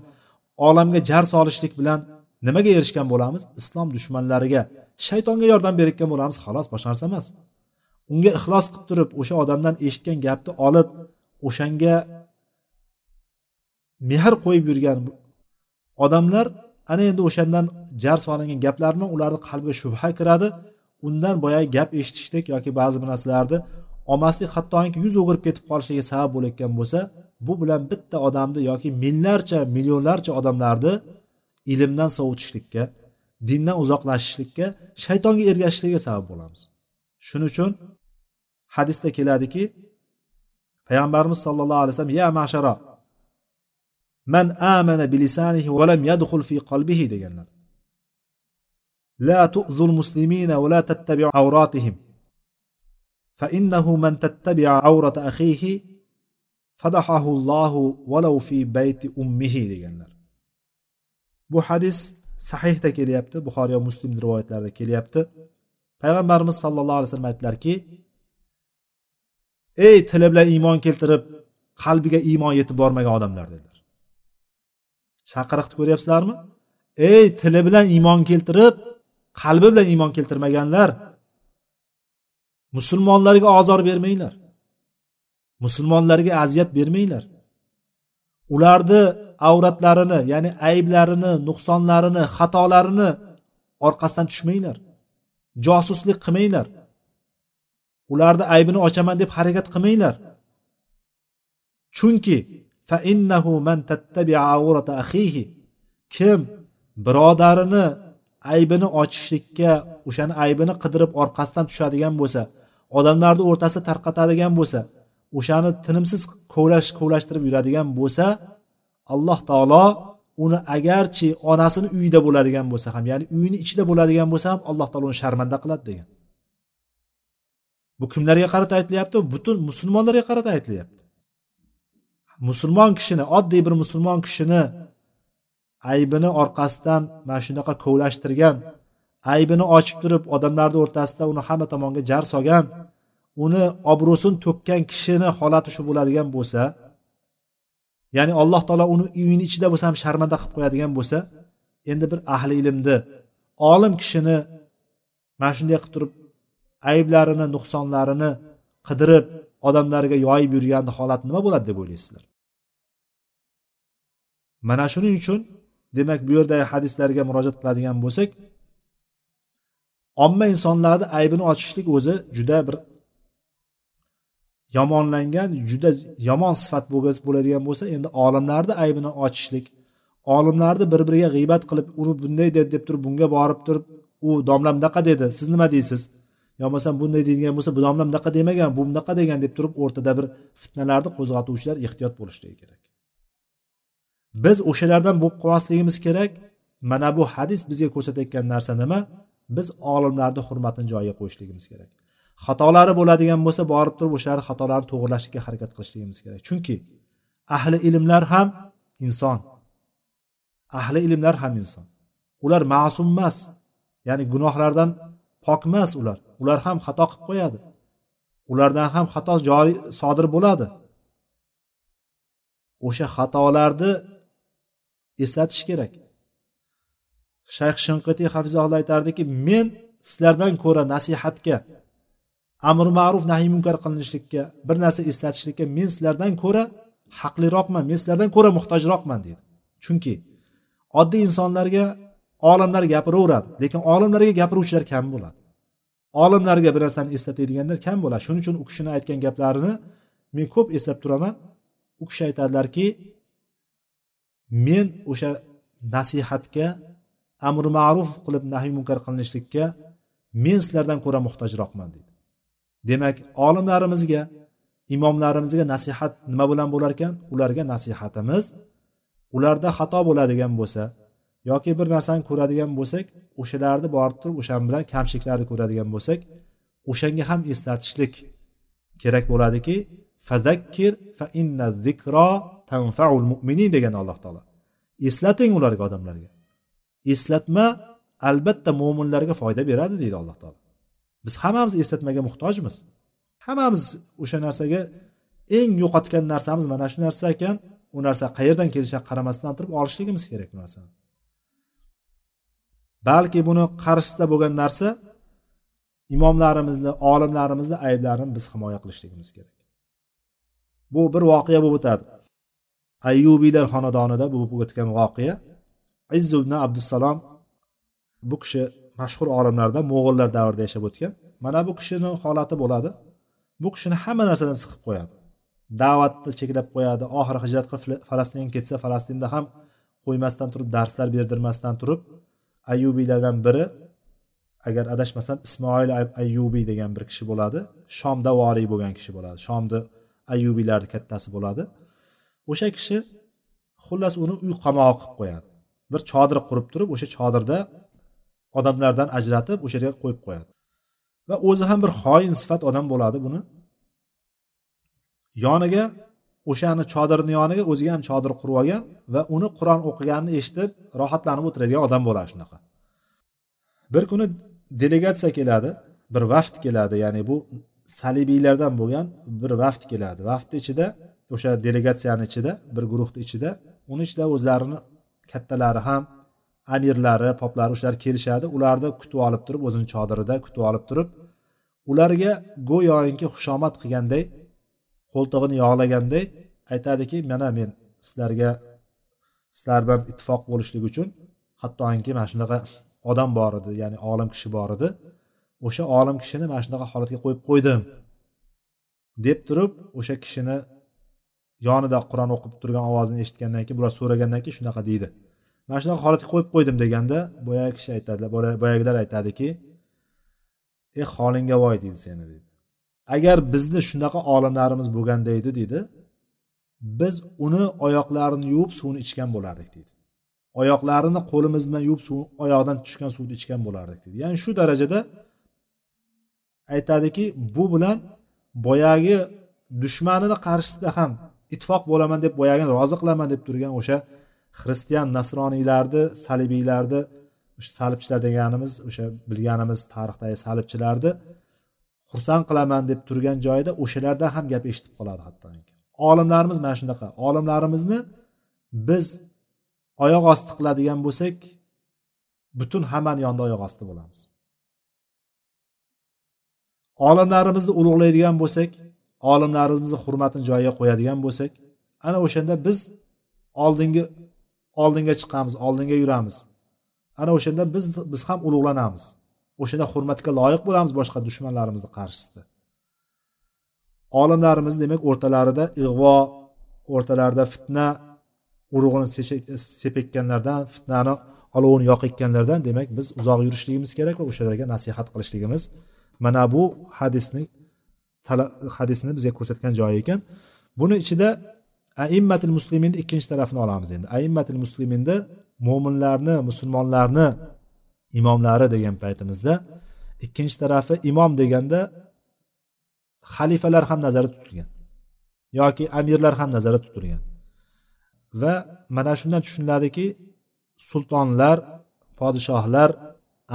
olamga jar solishlik bilan nimaga erishgan bo'lamiz? Islom dushmanlariga. Shaytonga yordam berayotgan bo'lamiz. Xolos boshqa narsa emas. Unga ixlos qilib turib o'sha odamdan eshitgan gapni olib o'shanga mehr qo'yib yurgan odamlar ana endi o'shandan jar solingan gaplarni ularni qalbiga shubha kiradi. Undan boyagi gap eshitishlik yoki ba'zi bir narsalarni olmaslik hattoki yuz o'girib ketib qolishiga sabab bo'layotgan bo'lsa bu bilan bitta odamni yoki minglarcha millionlarcha odamlarni ilmdan sovutishlikka dindan uzoqlashishlikka shaytonga ergashishligiga sabab bo'lamiz. Shuning uchun hadisda keladiki payg'ambarimiz sollallohu alayhi vasallam ya mashara man amana bilisanihi va lam yadkhul fi qalbihi deganlar. La tu'zul muslimina va la tattabi'u awratihim. Fa innahu man tattabi'a awrata akhihi fadahahu Allahu walau fi bayti ummihi deganlar. Bu hadis sahihda kelyapti buxoriy va muslim rivoyatlarida kelyapti. Payg'ambarimiz sallallohu alayhi vasallam aytdilarki ey tili bilan iymon keltirib qalbiga iymon yetib bormagan odamlar dedilar. Chaqiriqni ko'ryapsizlarmi? Ey tili bilan iymon keltirib qalbi bilan iymon keltirmaganlar musulmonlarga ozor bermanglar musulmonlarga aziyat bermanglar ularni avratlarini ya'ni ayblarini nuqsonlarini xatolarini orqasidan tushmanglar. Josuslik qilmanglar. Ularni aybini ochaman deb harakat qilmanglar. Chunki fa innahu man tattabi'a awrata akhihi kim birodarini aybini ochishlikka o'shani aybini qidirib orqasidan tushadigan bo'lsa odamlarni o'rtasida tarqatadigan bo'lsa o'shani tinimsiz kovlash kovlashtirib yuradigan bo'lsa alloh taolo uni agarchi onasini uyida bo'ladigan bo'lsa ham ya'ni uyini ichida bo'ladigan bo'lsa ham alloh taolo uni sharmanda qiladi degan. Bu kimlarga qarata aytilyapti? Butun musulmonlarga qarata aytilyapti. Musulmon kishini oddiy bir musulmon kishini aybini orqasidan mana shunaqa kovlashtirgan aybini ochib turib odamlarni o'rtasida uni hamma tomonga jar solgan uni obro'sini to'kkan kishini holati shu bo'ladigan bo'lsa ya'ni alloh taolo uni uyini ichida bo'lsa ham sharmanda qilib qo'yadigan bo'lsa endi bir ahli ilmni olim kishini mana shunday qilib turib ayblarini nuqsonlarini qidirib odamlarga yoyib yurgan holat nima bo'ladi deb o'ylaysizlar? Mana shuning uchun demak bu yerdagi hadislarga murojaat qiladigan bo'lsak omma insonlarni aybini ochishlik o'zi juda bir yomonlangan juda yomon sifat bo'ladigan bo'lsa endi olimlarni aybini ochishlik olimlarni bir biriga g'iybat qilib uni bunday dedi deb turib bunga borib turib u domla bunaqa dedi siz nima deysiz? Yo bo'lmasam bunday deydigan bo'lsa bu domla bunaqa demagan bu bunaqa degan deb turib o'rtada bir fitnalarni qo'zg'atuvchilar ehtiyot bo'lishligi kerak. Biz o'shalardan bo'lib qolmasligimiz kerak. Mana bu hadis bizga ko'rsatayotgan narsa nima? Biz olimlarni hurmatini joyiga qo'yishligimiz kerak. Xatolari bo'ladigan bo'lsa borib turib o'shalarni xatolarni to'g'irlashga harakat qilishligimiz kerak. Chunki ahli ilmlar ham inson. Ahli ilmlar ham inson. Ular ma'sum emas ya'ni gunohlardan pok emas ular. Ular ham xato qilib qo'yadi. Ulardan ham xato joriy sodir bo'ladi. O'sha xatolarni eslatish kerak. Shayx shinqitiy hafizalloh aytardiki men sizlardan ko'ra nasihatga amri ma'ruf nahiy munkar qilinishlikka bir narsa eslatishlikka men sizlardan ko'ra haqliroqman men sizlardan ko'ra muhtojroqman deydi. Chunki oddiy insonlarga olimlar gapiraveradi lekin olimlarga gapiruvchilar kam bo'ladi. Olimlarga bir narsani eslatadiganlar kam bo'ladi. Shuning uchun u kishini aytgan gaplarini men ko'p eslab turaman. U kishi aytadilarki men o'sha nasihatga amri ma'ruf qilib nahiy munkar qilinishlikka men sizlardan ko'ra muhtojroqman deydi. Demak olimlarimizga imomlarimizga nasihat nima bilan bo'lar ekan? Ularga nasihatimiz ularda xato bo'ladigan bo'lsa yoki bir narsani ko'radigan bo'lsak o'shalarni borib turib o'shan bilan kamchiliklarni ko'radigan bo'lsak o'shanga ham eslatishlik kerak bo'ladiki. Fazakkir fa inna zikro tanfaul mu'minin degan alloh taolo. Eslating ularga odamlarga. Eslatma albatta mo'minlarga foyda beradi deydi alloh taolo. Biz hammamiz eslatmaga muhtojmiz. Hammamiz o'sha narsaga eng yo'qotgan narsamiz mana shu narsa ekan. U narsa qayerdan kelishiga qaramasdan turib olishligimiz kerak bu narsani balki buni qarshisida bo'lgan narsa imomlarimizni olimlarimizni ayblarini biz himoya qilishligimiz kerak. Bu bir voqea bo'lib o'tadi. Ayyubiylar xonadonida bo'lib o'tgan voqea. Izzu ibn abdussalom bu kishi mashhur olimlardan mo'g'illar davrida yashab o'tgan. Mana bu kishini holati bo'ladi. Bu kishini hamma narsadan siqib qo'yadi. Da'vatni cheklab qo'yadi. Oxiri hijrat qilib falastinga ketsa falastinda ham qo'ymasdan turib darslar berdirmasdan turib ayyubiylardan biri agar adashmasam ismoil ayyubiy degan bir kishi bo'ladi. Shomda voriy bo'lgan kishi bo'ladi. Shomni ayyubiylarni kattasi bo'ladi. O'sha kishi xullas uni uy qamog'i qilib qo'yadi. Bir chodir qurib turib o'sha chodirda odamlardan ajratib o'sha yerga qo'yib qo'yadi. Va o'zi ham bir xoin sifat odam bo'ladi buni. Yoniga o'shani chodirni yoniga o'ziga ham chodir qurib olgan va uni qur'on o'qiganini eshitib rohatlanib o'tiradigan odam bo'ladi shunaqa. Bir kuni delegatsiya keladi bir vaft keladi ya'ni bu salibiylardan bo'lgan bir vaft keladi. Vaftni ichida o'sha delegatsiyani ichida bir guruhni ichida uni ichida o'zlarini kattalari ham amirlari poplari o'shalar kelishadi. Ularni kutib olib turib o'zini chodirida kutib olib turib ularga go'yoinki xushomad qilganday qo'ltig'ini yog'laganday aytadiki mana men sizlarga sizlar bilan ittifoq bo'lishlik uchun hattoki mana shunaqa odam bor edi ya'ni olim kishi bor edi. O'sha olim kishini mana shunaqa holatga qo'yib qo'ydim. deb turib o'sha kishini yonida qur'on o'qib turgan ovozini eshitgandan keyin bular so'ragandan keyin shunaqa deydi. Mana shunaqa holatga qo'yib qo'ydim deganda boyagi kishi aytadilar boyagilar aytadiki e holingga voy deydi seni deydi. Agar bizni shunaqa olimlarimiz bo'lganda edi deydi biz uni oyoqlarini yuvib suvni ichgan bo'lardik deydi. Oyoqlarini qo'limiz bilan yuvib suv oyoqdan tushgan suvni ichgan bo'lardik deydi. Ya'ni shu darajada aytadiki bu bilan boyagi dushmanini qarshisida ham ittifoq bo'laman deb boyagini rozi qilaman deb turgan o'sha xristian nasroniylarni salibiylarni o'sha salibchilar deganimiz o'sha bilganimiz tarixdagi salibchilarni xursand qilaman deb turgan joyida o'shalardan ham gap eshitib qoladi hatto olimlarimiz mana shunaqa. Olimlarimizni biz oyoq osti qiladigan bo'lsak butun hammani yonida oyoq osti bo'lamiz. Olimlarimizni ulug'laydigan bo'lsak olimlarimizni hurmatini joyiga qo'yadigan bo'lsak ana o'shanda biz oldingi oldinga chiqamiz oldinga yuramiz. Ana o'shanda biz biz ham ulug'lanamiz. O'shanda hurmatga loyiq bo'lamiz boshqa dushmanlarimizni qarshisida. Olimlarimiz demak o'rtalarida ig'vo o'rtalarida fitna urug'ini sepayotganlardan fitnani olovini yoqayotganlardan demak biz uzoq yurishligimiz kerak va o'shalarga nasihat qilishligimiz. Mana bu hadisni hadisni bizga ko'rsatgan joyi ekan. Buni ichida aimmatil musliminni ikkinchi tarafini olamiz endi. Aimmatil musliminda mo'minlarni musulmonlarni imomlari degan paytimizda ikkinchi tarafi imom deganda xalifalar ham nazarda tutilgan yoki amirlar ham nazarda tutilgan. Va mana shundan tushuniladiki sultonlar podshohlar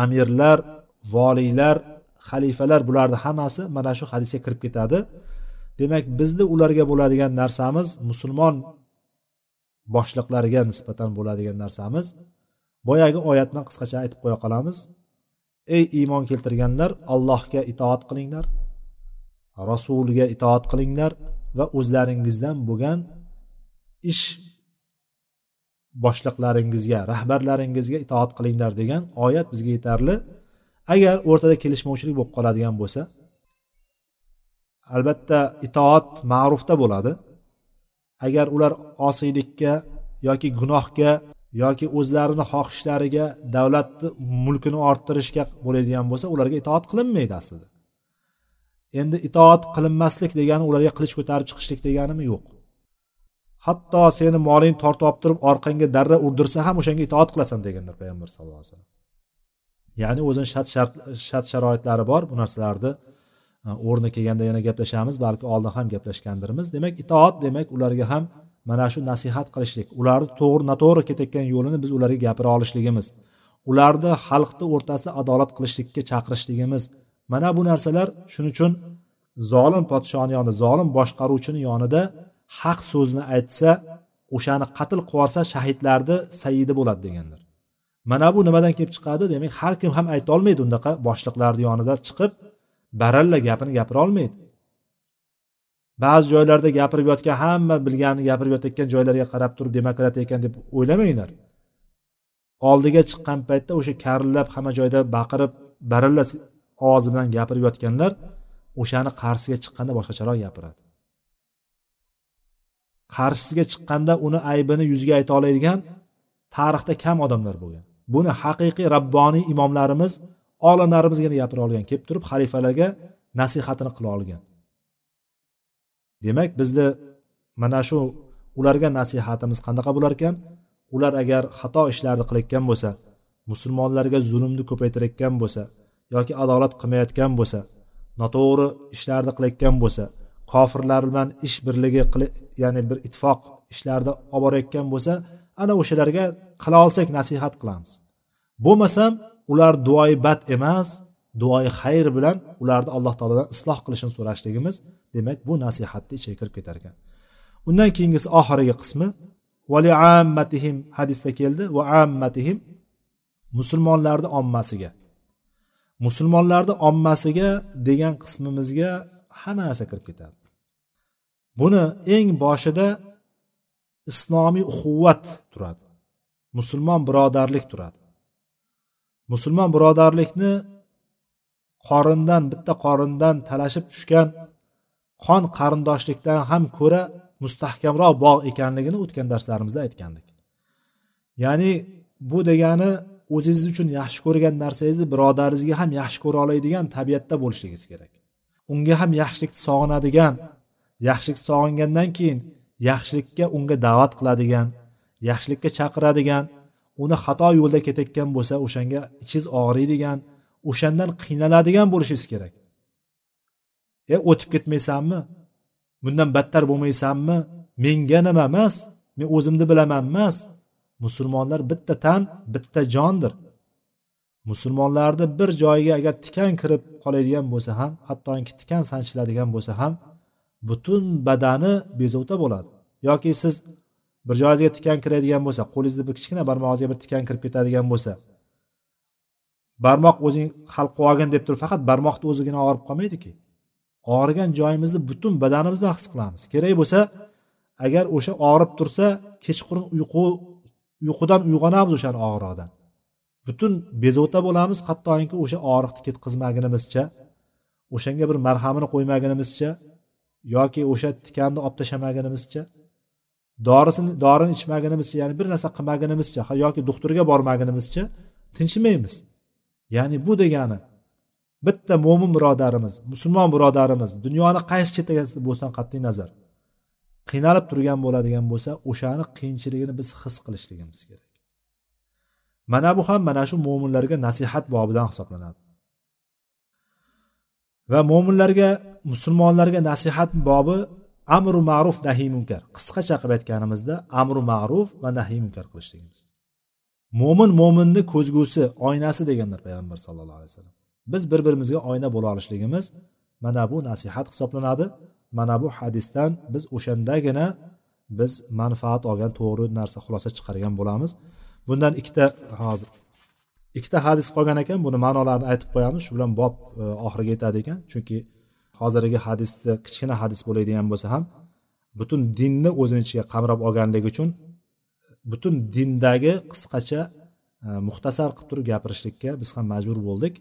amirlar voliylar xalifalar bularni hammasi mana shu hadisga kirib ketadi. Demak bizni ularga bo'ladigan narsamiz musulmon boshliqlariga nisbatan bo'ladigan narsamiz. Boyagi oyatni qisqacha aytib qo'ya qolamiz. Ey iymon keltirganlar allohga itoat qilinglar rasuliga itoat qilinglar va o'zlaringizdan bo'lgan ish boshliqlaringizga rahbarlaringizga itoat qilinglar degan oyat bizga yetarli. Agar o'rtada kelishmovchilik bo'lib qoladigan bo'lsa albatta itoat ma'rufda bo'ladi. Agar ular osiylikka yoki gunohga yoki o'zlarini xohishlariga davlatni mulkini orttirishga bo'ladigan bo'lsa ularga itoat qilinmaydi aslida. Endi itoat qilinmaslik degani ularga qilich ko'tarib chiqishlik deganimi yo'q. Hatto seni moling tortib olib turib orqangga darra urdirsa ham o'shanga itoat qilasan deganlar payg'ambar sallallohu alayhi vasallam. Ya'ni o'zini shart shart shart sharoitlari bor bu narsalarni o'rni kelganda yana gaplashamiz balki oldin ham gaplashgandirmiz. Demak itoat demak ularga ham mana shu nasihat qilishlik. Ularni to'g'ri noto'g'ri ketayotgan yo'lini biz ularga gapira olishligimiz. Ularni xalqni o'rtasida adolat qilishlikka chaqirishligimiz. Mana bu narsalar shuning uchun zolim podshoni yonida zolim boshqaruvchini yonida haq so'zni aytsa o'shani qatl qilibyuborsa shahidlarni saidi bo'ladi deganlar. Mana bu nimadan kelib chiqadi? Demak har kim ham aytolmaydi unaqa boshliqlarni yonida chiqib baralla gapini gapira olmaydi ba'zi joylarda gapirib yotgan hamma bilganini gapirib yotayotgan joylarga qarab turib demokratiya ekan deb o'ylamanglar. Oldiga chiqqan paytda o'sha karillab hamma joyda baqirib baralla ovozi bilan gapirib yotganlar o'shani qarshisiga chiqqanda boshqacharoq gapiradi. Qarshisiga chiqqanda uni aybini yuziga ayta oladigan tarixda kam odamlar bo'lgan. Buni haqiqiy rabboniy imomlarimiz olimlarimizgina gapira olgan kelib turib xalifalarga nasihatini qila olgan. Demak bizni mana shu ularga nasihatimiz qanaqa bo'lar ekan? Ular agar xato ishlarni qilayotgan bo'lsa musulmonlarga zulmni ko'paytirayotgan bo'lsa yoki adolat qilmayotgan bo'lsa noto'g'ri ishlarni qilayotgan bo'lsa kofirlar bilan ish birligi ya'ni bir ittifoq ishlarni olib borayotgan bo'lsa ana o'shalarga qila olsak nasihat qilamiz. Bo'lmasam ular duoyi bad emas duoyi xayr bilan ularni alloh taolodan isloh qilishini so'rashligimiz demak bu nasihatni ichiga kirib ketar ekan. Undan keyingisi oxirgi qismi vali ammatihim hadisda keldi. Va ammatihim musulmonlarni ommasiga. Musulmonlarni ommasiga degan qismimizga hamma narsa kirib ketadi. Buni eng boshida islomiy uquvvat turadi. Musulmon birodarlik turadi. Musulmon birodarlikni qorindan bitta qorindan talashib tushgan qon qarindoshlikdan ham ko'ra mustahkamroq bog' ekanligini o'tgan darslarimizda aytgandik. Ya'ni bu degani o'zingiz uchun yaxshi ko'rgan narsangizni birodaringizga ham yaxshi ko'ra oladigan tabiatda bo'lishligingiz kerak. Unga ham yaxshilikni sog'inadigan yaxshilik sog'ingandan keyin yaxshilikka unga da'vat qiladigan yaxshilikka chaqiradigan uni xato yo'lda ketayotgan bo'lsa o'shanga ichingiz og'riydigan o'shandan qiynaladigan bo'lishingiz kerak. E o'tib ketmaysanmi? Bundan battar bo'lmaysanmi? Menga nima emas? Men o'zimni bilaman emas. Musulmonlar bitta tan bitta jondir. Musulmonlarni bir joyiga agar tikan kirib qoladigan bo'lsa ham hattoki tikan sanchiladigan bo'lsa ham butun badani bezovta bo'ladi. Yoki siz bir joyingizga tikan kiradigan bo'lsa qo'lingizni bir kichkina barmog'ingizga bir tikan kirib ketadigan bo'lsa barmoq o'zing hal qilib olgin deb turib faqat barmoqni o'zigina og'rib qolmaydiki og'rigan joyimizni butun badanimiz bilan his qilamiz. Kerak bo'lsa agar o'sha og'rib tursa kechqurun uyqu uyqudan uyg'onamiz o'shani og'riqdan. Butun bezovta bo'lamiz hattoki o'sha og'riqni ketkazmagunimizcha o'shanga bir marhamini qo'ymagunimizcha yoki o'sha tikanni olib tashlamagunimizcha dorisini dorini ichmagunimizcha ya'ni bir narsa qilmagunimizcha yoki doktorga bormagunimizcha tinchimaymiz ya'ni bu degani bitta mo'min birodarimiz musulmon birodarimiz dunyoni qaysi chetiga bo'lsin qat'iy nazar qiynalib turgan bo'ladigan bo'lsa o'shani qiyinchiligini biz his qilishligimiz kerak. Mana bu ham mana shu mo'minlarga nasihat bobidan hisoblanadi. Va mo'minlarga musulmonlarga nasihat bobi amru ma'ruf nahiy munkar. Qisqacha qilib aytganimizda amru ma'ruf va nahiy munkar qilishligimiz mo'min mo'minni ko'zgusi oynasi deganlar payg'ambar sallallohu alayhi vasallam. Biz bir birimizga oyna bo'la olishligimiz mana bu nasihat hisoblanadi. Mana bu hadisdan biz o'shandagina biz manfaat olgan to'g'ri narsa xulosa chiqargan bo'lamiz. Bundan ikkita hozir ikkita hadis qolgan ekan buni ma'nolarini aytib qo'yamiz. Shu bilan bob e, oxiriga yetadi ekan. Chunki hozirgi hadisni kichkina hadis bo'ladigan bo'lsa ham butun dinni o'zini ichiga qamrab olganligi uchun butun dindagi qisqacha e, muxtasar qilib turib gapirishlikka biz ham majbur bo'ldik.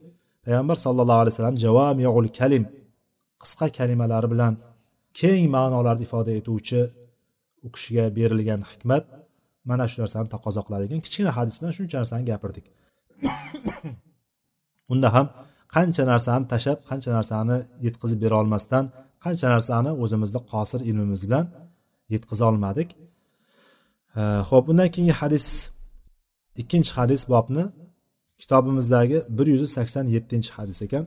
Payg'ambar sallallohu alayhi vasallam javamiul kalim qisqa kalimalar bilan keng ma'nolarni ifoda etuvchi u kishiga berilgan hikmat. Mana shu narsani taqozo qiladi ekan kichkina hadis bilan shuncha narsani gapirdik. Unda ham qancha narsani tashlab qancha narsani yetkazib bera olmasdan qancha narsani o'zimizni qosir ilmimiz bilan yetkaza olmadik. Ho'p undan keyingi hadis ikkinchi hadis bobni kitobimizdagi bir yuz sakson yettinchi hadis ekan.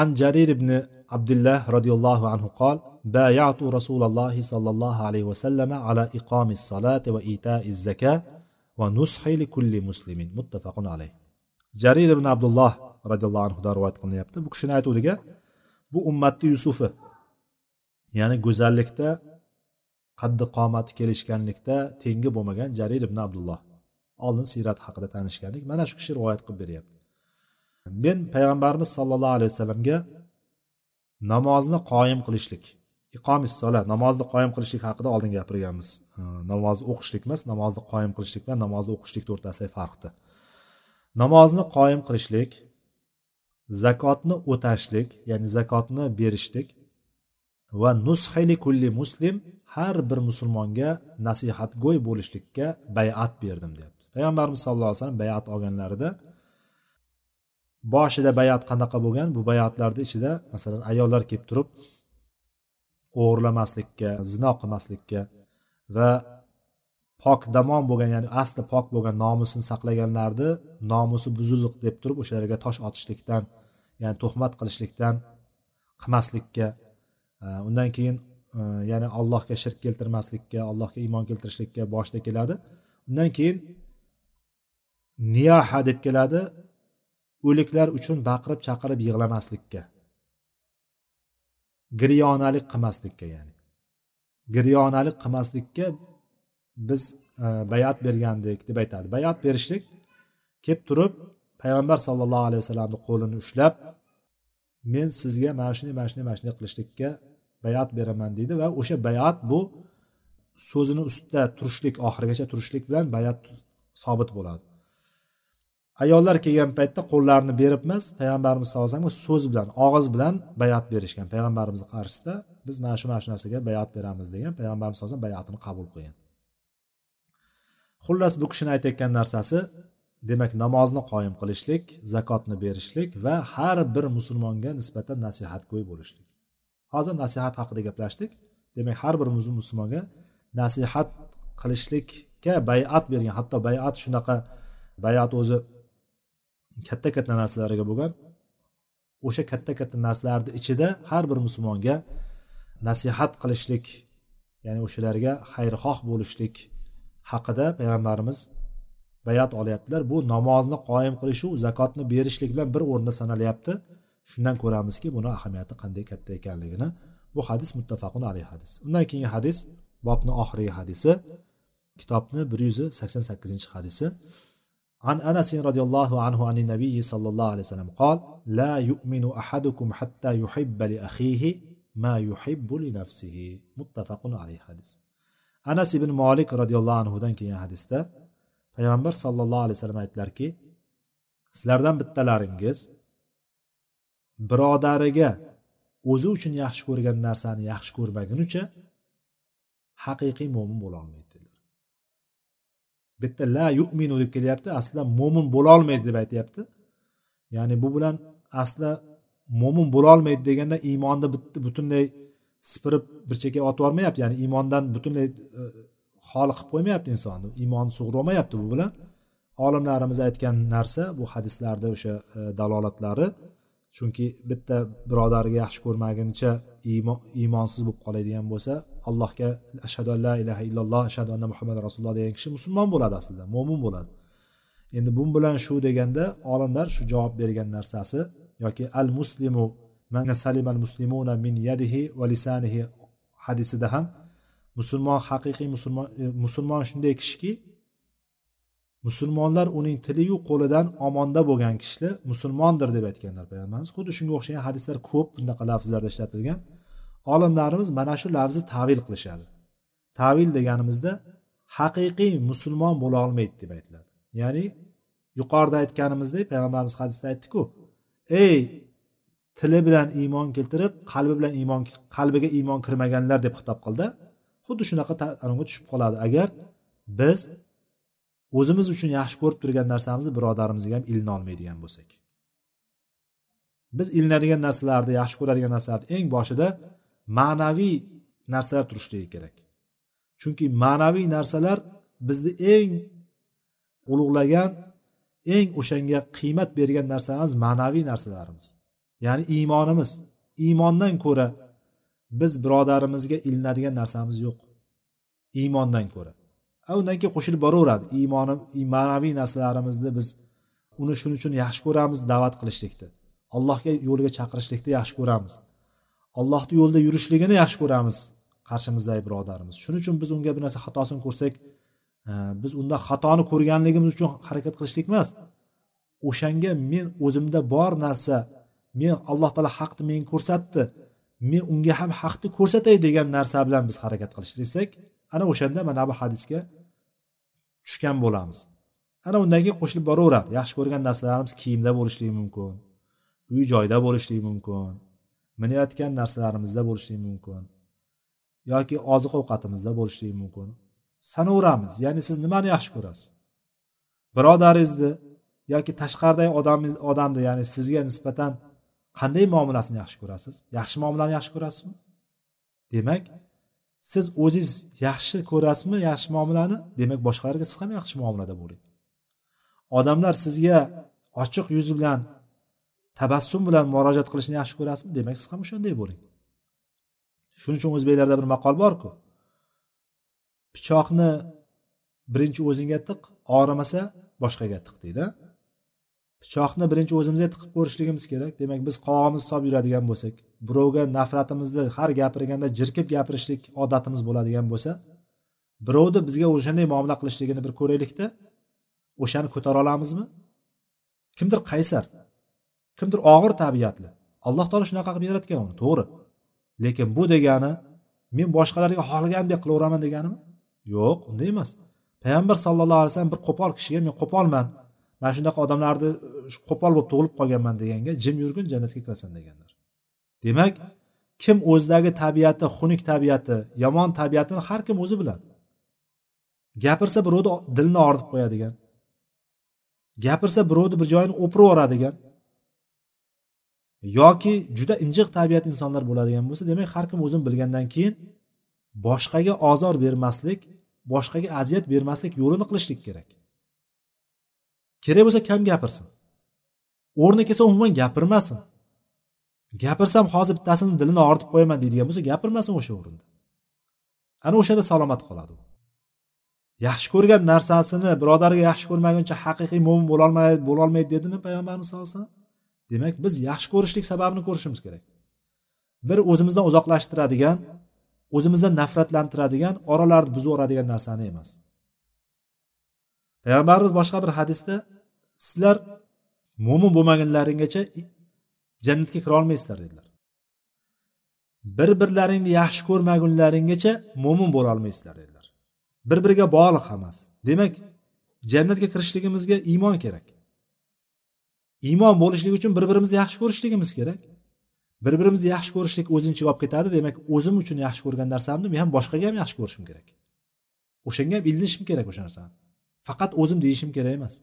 An jarir ibn abdullah roziyallohu anhu qol bayatu rasululloh sollallohu alayhi vasallam ala iqomi solati va itai zaka va nushi li kulli muslimin. Muttafaqun alayh. Jarir ibn abdulloh roziyallohu anhudan rivoyat qilinyapti. Bu kishini aytuvdiga bu ummatni yusufi ya'ni go'zallikda qaddi qomati kelishganlikda tengi bo'lmagan jarir ibn abdulloh oldin siyrat haqida tanishgandik mana shu kishi rivoyat qilib beryapti. Men payg'ambarimiz sollallohu alayhi vasallamga namozni qoyim qilishlik iqomis sola namozni qoyim qilishlik haqida oldin gapirganmiz. Namozni o'qishlik emas namozni qoyim qilishlik bilan namozni o'qishlik o'rtasidagi farqni namozni qoyim qilishlik zakotni o'tashlik ya'ni zakotni berishlik va nushili kulli muslim har bir musulmonga nasihatgo'y bo'lishlikka bayat berdim deyapti. Payg'ambarimiz sallallohu alayhi vasallam bayat olganlarida boshida bayat qanaqa bo'lgan? Bu bayatlarni ichida masalan ayollar kelib turib o'g'irlamaslikka zino qilmaslikka va pok damon bo'lgan ya'ni asli pok bo'lgan nomusini saqlaganlarni nomusi buzildiq deb turib o'shalarga tosh otishlikdan ya'ni tuhmat qilishlikdan qilmaslikka e, undan keyin e, ya'ni allohga shirk keltirmaslikka allohga iymon keltirishlikka boshida keladi. Undan keyin niyaha deb keladi. O'liklar uchun baqirib chaqirib yig'lamaslikka. Giryonalik qilmaslikka ya'ni. Giryonalik qilmaslikka biz e, bayat bergandik deb aytadi. Bayat berishlik kelib turib payg'ambar sallallohu alayhi vasallamni qo'lini ushlab men sizga mana shunday mana shunday mana shunday qilishlikka bayat beraman deydi va o'sha bayat bu so'zini ustida turishlik oxirigacha turishlik bilan bayat sobit bo'ladi. Ayollar kelgan paytda qo'llarini berib emas payg'ambarimiz sallallohu alayhi vasallam so'z bilan og'iz bilan bayat berishgan. Payg'ambarimizni qarshisida biz mana shu mana shu narsaga bayat beramiz degan payg'ambarimiz sallallohu alayhi vasallam bayatini qabul qilgan. Xullas bu kishini aytayotgan narsasi demak namozni qoyim qilishlik zakotni berishlik va har bir musulmonga nisbatan nasihatgo'y bo'lishlik. Hozir nasihat haqida gaplashdik. Demak har bir musulmonga nasihat qilishlikka bayat bergan hatto bayat shunaqa bayat o'zi katta katta narsalarga bo'lgan o'sha katta katta narsalarni ichida har bir musulmonga nasihat qilishlik ya'ni o'shalarga xayrixoh bo'lishlik haqida payg'ambarimiz bayat olyaptilar bu namozni qoyim qilishu zakotni berishlik bilan bir o'rinda sanalyapti shundan ko'ramizki buni ahamiyati qanday katta ekanligini bu hadis muttafaqun alayhi hadis undan keyingi hadis bobni oxirgi hadisi kitobni bir yuz sakson sakkizinchi hadisi عن أنس رضي الله عنه عن النبي صلى الله عليه وسلم قال لا يؤمن أحدكم حتى يحب لأخيه ما يحب لنفسه متفق عليه حديث anas ibn molik roziyallohu anhudan kelgan hadisda payg'ambar sallallohu alayhi vasallam aytdilarki sizlardan bittalaringiz birodariga o'zi uchun yaxshi ko'rgan narsani yaxshi ko'rmagunicha haqiqiy mo'min bo'lolmaydi dedilar. Bitta la yu'minu deb kelyapti aslida mo'min bo'lolmaydi deb aytyapti. Ya'ni bu bilan aslida mo'min bo'lolmaydi deganda iymonni butunlay sipirib bir chekkaga otib yubormayapti. Ya'ni iymondan butunlay e, xoli qilib qo'ymayapti insonni iymoni sug'urolmayapti bu bilan. Olimlarimiz aytgan narsa bu hadislarda o'sha e, dalolatlari. Chunki bitta birodariga yaxshi ko'rmagunicha iymonsiz bo'lib qoladigan bo'lsa allohga ashhadu an la ilaha illalloh ashhadu anna muhammad rasululloh degan kishi musulmon bo'ladi aslida mo'min bo'ladi. Endi bu bilan shu deganda olimlar shu javob bergan narsasi yoki al muslimu man salimal muslimuna min yadihi va lisanihi hadisida ham musulmon haqiqiy musulmon e, musulmon shunday kishiki musulmonlar uning tiliyu qo'lidan omonda bo'lgan kishilar musulmondir deb aytganlar payg'ambarimiz. Xuddi shunga o'xshagan hadislar ko'p bunaqa lafzlarda ishlatilgan. Olimlarimiz mana shu lafzni tavil qilishadi. Tavil deganimizda haqiqiy musulmon bo'la olmaydi deb aytiladi. Ya'ni yuqorida aytganimizdek payg'ambarimiz hadisda aytdiku ey tili bilan iymon keltirib qalbi bilan iymon qalbiga iymon kirmaganlar deb xitob qildi. Xuddi shunaqa anavga tushib qoladi. Agar biz o'zimiz uchun yaxshi ko'rib turgan narsamizni birodarimizga ham ilina olmaydigan bo'lsak. Biz ilinadigan narsalarni yaxshi ko'radigan narsalarni eng boshida ma'naviy narsalar turishligi kerak. Chunki ma'naviy narsalar bizni eng ulug'lagan eng o'shanga qiymat bergan narsamiz ma'naviy narsalarimiz. Ya'ni iymonimiz. Iymondan ko'ra biz birodarimizga ilinadigan narsamiz yo'q. Iymondan ko'ra. Undan keyin qo'shilib boraveradi. Iymoni ma'naviy narsalarimizni biz uni shuning uchun yaxshi ko'ramiz da'vat qilishlikni. Allohga yo'liga chaqirishlikni yaxshi ko'ramiz. Allohni yo'lida yurishligini yaxshi ko'ramiz qarshimizdagi birodarimiz. Shuning uchun biz unga bir narsa xatosini ko'rsak e, biz unda xatoni ko'rganligimiz uchun harakat qilishlik emas. O'shanga men o'zimda bor narsa men alloh taolo haqni menga ko'rsatdi men unga ham haqni ko'rsatay degan narsa bilan biz harakat qilish desak ana o'shanda mana bu hadisga tushgan bo'lamiz. Ana undan keyin qo'shilib boraveradi. Yaxshi ko'rgan narsalarimiz kiyimda bo'lishligi mumkin uy joyda bo'lishligi mumkin minayotgan narsalarimizda bo'lishligi mumkin yoki oziq ovqatimizda bo'lishligi mumkin. Sanaveramiz ya'ni siz nimani yaxshi ko'rasiz? Birodaringizni yoki tashqaridagi odamni ya'ni sizga nisbatan qanday muomalasini yaxshi ko'rasiz? Yaxshi muomalani yaxshi ko'rasizmi? Demak siz o'zingiz yaxshi ko'rasizmi yaxshi muomalani? Demak boshqalarga siz ham yaxshi muomalada bo'ling. Odamlar sizga ochiq yuzi bilan tabassum bilan murojaat qilishni yaxshi ko'rasizmi? Demak siz ham o'shanday bo'ling. Shuning uchun o'zbeklarda bir maqol borku. Pichoqni birinchi o'zingga tiq og'rimasa boshqaga tiq deydi pichoqni birinchi o'zimizga tiqib ko'rishligimiz kerak. Demak biz qovog'imizni solib yuradigan bo'lsak birovga nafratimizni har gapirganda jirkib gapirishlik odatimiz bo'ladigan bo'lsa birovni bizga o'shanday muomala qilishligini bir ko'raylikda o'shani ko'tara olamizmi? Kimdir qaysar kimdir og'ir tabiatli. Alloh taolo shunaqa qilib yaratgan uni to'g'ri. Lekin bu degani men boshqalarga xohlagandek qilaveraman deganimi? Yo'q unday emas. Payg'ambar sallallohu alayhi vasallam bir qo'pol kishiga men qo'polman mana shunaqa odamlarni e, qo'pol bo'lib tug'ilib qolganman deganga jim yurgin jannatga kirasan deganlar. Demak kim o'zidagi tabiati xunuk tabiati yomon tabiatini har kim o'zi biladi. Gapirsa birovni dilini og'ritib qo'yadigan gapirsa birovni bir joyini o'pirib yuboradigan yoki juda injiq tabiat insonlar bo'ladigan bo'lsa demak har kim o'zini bilgandan keyin boshqaga ozor bermaslik boshqaga aziyat bermaslik yo'lini qilishlik kerak. Kerak bo'lsa kam gapirsin. O'rni kelsa umuman gapirmasin. Gapirsam hozir bittasini dilini og'ritib qo'yaman deydigan bo'lsa gapirmasin o'sha o'rinda. Ana o'shanda salomat qoladi u. Yaxshi ko'rgan narsasini birodariga yaxshi ko'rmaguncha haqiqiy mo'min bo'lolmaydi bo'lolmaydi dedimi payg'ambarimiz sallallohu alayhi vasallam? Demak biz yaxshi ko'rishlik sababini ko'rishimiz kerak. Bir o'zimizdan uzoqlashtiradigan o'zimizdan nafratlantiradigan oralarni buzib yuboradigan narsani emas. Payg'ambarimiz boshqa bir hadisda sizlar mo'min bo'lmagunlaringgacha jannatga kira olmaysizlar dedilar. Bir birlaringni yaxshi ko'rmagunlaringgacha mo'min bo'la olmaysizlar dedilar. Bir biriga bog'liq hammasi. Demak jannatga kirishligimizga iymon kerak. Iymon bo'lishligi uchun bir birimizni yaxshi ko'rishligimiz kerak. Bir birimizni yaxshi ko'rishlik o'zini ichiga olib ketadi. Demak o'zim uchun yaxshi ko'rgan narsamni men ham boshqaga ham yaxshi ko'rishim kerak. O'shanga ham ilinishim kerak o'sha narsani. Faqat o'zim deyishim kerak emas.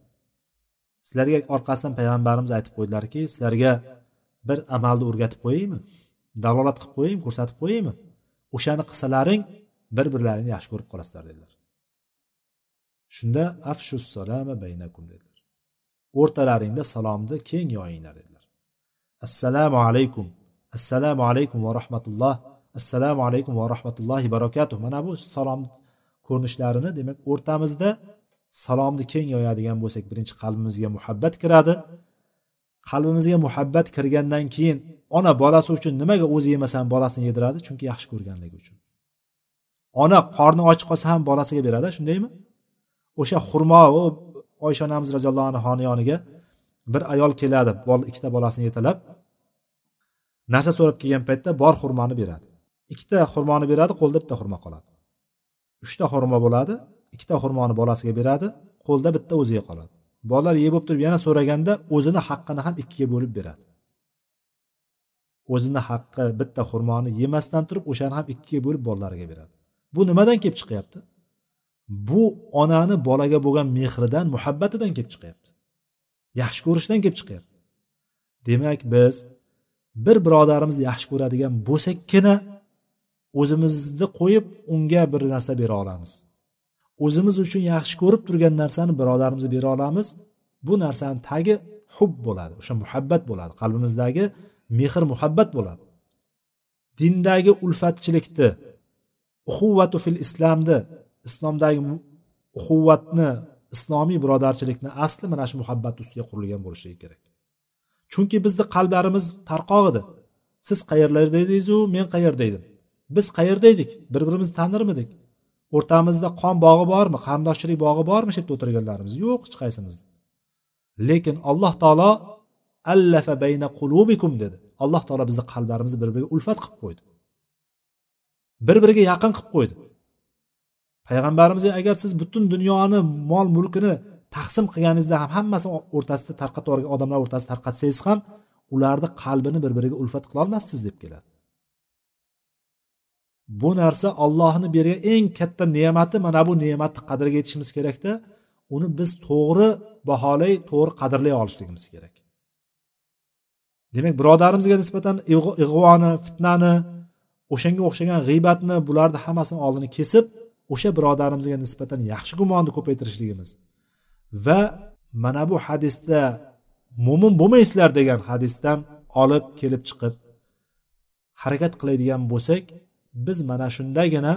Sizlarga orqasidan payg'ambarimiz aytib qo'ydilarki sizlarga bir amalni o'rgatib qo'yaymi? Dalolat qilib qo'yaymi? Ko'rsatib qo'yaymi? O'shani qilsalaring bir birlaringni yaxshi ko'rib qolasizlar dedilar. Shunda afshu salama baynakum dedilar. O'rtalaringda salomni keng yoyinglar dedilar. Assalomu alaykum. Assalomu alaykum va rahmatulloh. Assalomu alaykum va rahmatullohi barakatuh. Mana bu salom ko'rinishlarini demak o'rtamizda salomni keng yoyadigan bo'lsak birinchi qalbimizga muhabbat kiradi. Qalbimizga muhabbat kirgandan keyin ona bolasi uchun nimaga o'zi yemasa ham bolasini yediradi? Chunki yaxshi ko'rganligi uchun. Ona qorni och qolsa ham bolasiga beradi shundaymi? O'sha xurmo oysha onamiz roziyallohu anhuni yoniga bir ayol keladi ikkita bolasini yetalab narsa so'rab kelgan paytda bor xurmoni beradi. Ikkita xurmoni beradi qo'lda bitta xurmo qoladi. Uchta xurmo bo'ladi ikkita xurmoni bolasiga beradi qo'lda bitta o'ziga qoladi bolalar yeb bo'lib turib yana so'raganda o'zini haqqini ham ikkiga bo'lib beradi. O'zini haqqi bitta xurmoni yemasdan turib o'shani ham ikkiga bo'lib bolalariga beradi. Bu nimadan kelib chiqyapti? Bu onani bolaga bo'lgan mehridan muhabbatidan kelib chiqyapti. Yaxshi ko'rishdan kelib chiqyapti. Demak biz bir birodarimizni yaxshi ko'radigan bo'lsakkina o'zimizni qo'yib unga bir narsa bera olamiz. O'zimiz uchun yaxshi ko'rib turgan narsani birodarimizga bera olamiz. Bu narsani tagi hub bo'ladi o'sha muhabbat bo'ladi qalbimizdagi mehr muhabbat bo'ladi. Dindagi ulfatchilikni uxuvvatu fil islomni islomdagi uxuvvatni islomiy birodarchilikni asli mana shu muhabbat ustiga qurilgan bo'lishligi kerak. Chunki bizni qalblarimiz tarqoq edi siz qayerlarda edingizu men qayerda edim? Biz qayerda edik? Bir birimizni tanirmidik? O'rtamizda qon bog'i bormi qarindoshchilik bog'i bormi shu yerda o'tirganlarimiz? Yo'q hech qaysimiz. Lekin alloh taolo allafa bayna qulubikum dedi. Alloh taolo bizni qalblarimizni bir biriga ulfat qilib qo'ydi. Bir biriga yaqin qilib qo'ydi. Payg'ambarimizga agar siz butun dunyoni mol mulkini taqsim qilganingizda ham hammasini o'rtasida tarqatib yuborgan odamlar o'rtasida tarqatsangiz ham ularni qalbini bir biriga ulfat qilolmassiz deb keladi. Bu narsa ollohni bergan eng katta ne'mati mana bu ne'matni qadriga yetishimiz kerakda uni biz to'g'ri baholay to'g'ri qadrlay olishligimiz kerak. Demak birodarimizga nisbatan ig'voni fitnani o'shanga o'xshagan g'iybatni bularni hammasini oldini kesib o'sha birodarimizga nisbatan yaxshi gumonni ko'paytirishligimiz va mana bu hadisda mo'min bo'lmaysizlar degan hadisdan olib kelib chiqib harakat qiladigan bo'lsak biz mana shundagina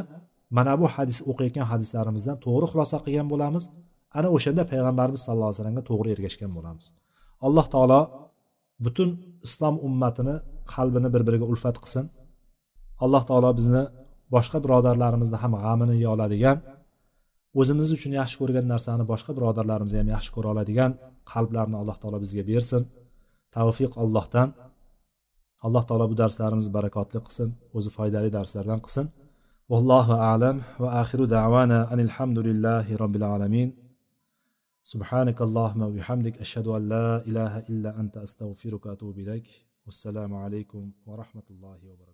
mana bu hadis o'qiyotgan hadislarimizdan to'g'ri xulosa qilgan bo'lamiz. Ana o'shanda payg'ambarimiz sallallohu alayhi vasallamga to'g'ri ergashgan bo'lamiz. Alloh taolo butun islom ummatini qalbini bir biriga ulfat qilsin. Alloh taolo bizni boshqa birodarlarimizni ham g'amini yeya oladigan o'zimiz uchun yaxshi ko'rgan narsani boshqa birodarlarimiz ham yaxshi ko'ra oladigan qalblarni alloh taolo bizga bersin. Tavfiq allohdan. Alloh taolo bu darslarimizni barakotli qilsin o'zi foydali darslardan qilsin vallohu alam va axiru davana anil hamdulillahi robbil alamin سبحانك اللهم وبحمدك أشهد أن لا إله إلا أنت أستغفرك وأتوب إليك والسلام عليكم ورحمة الله وبركاته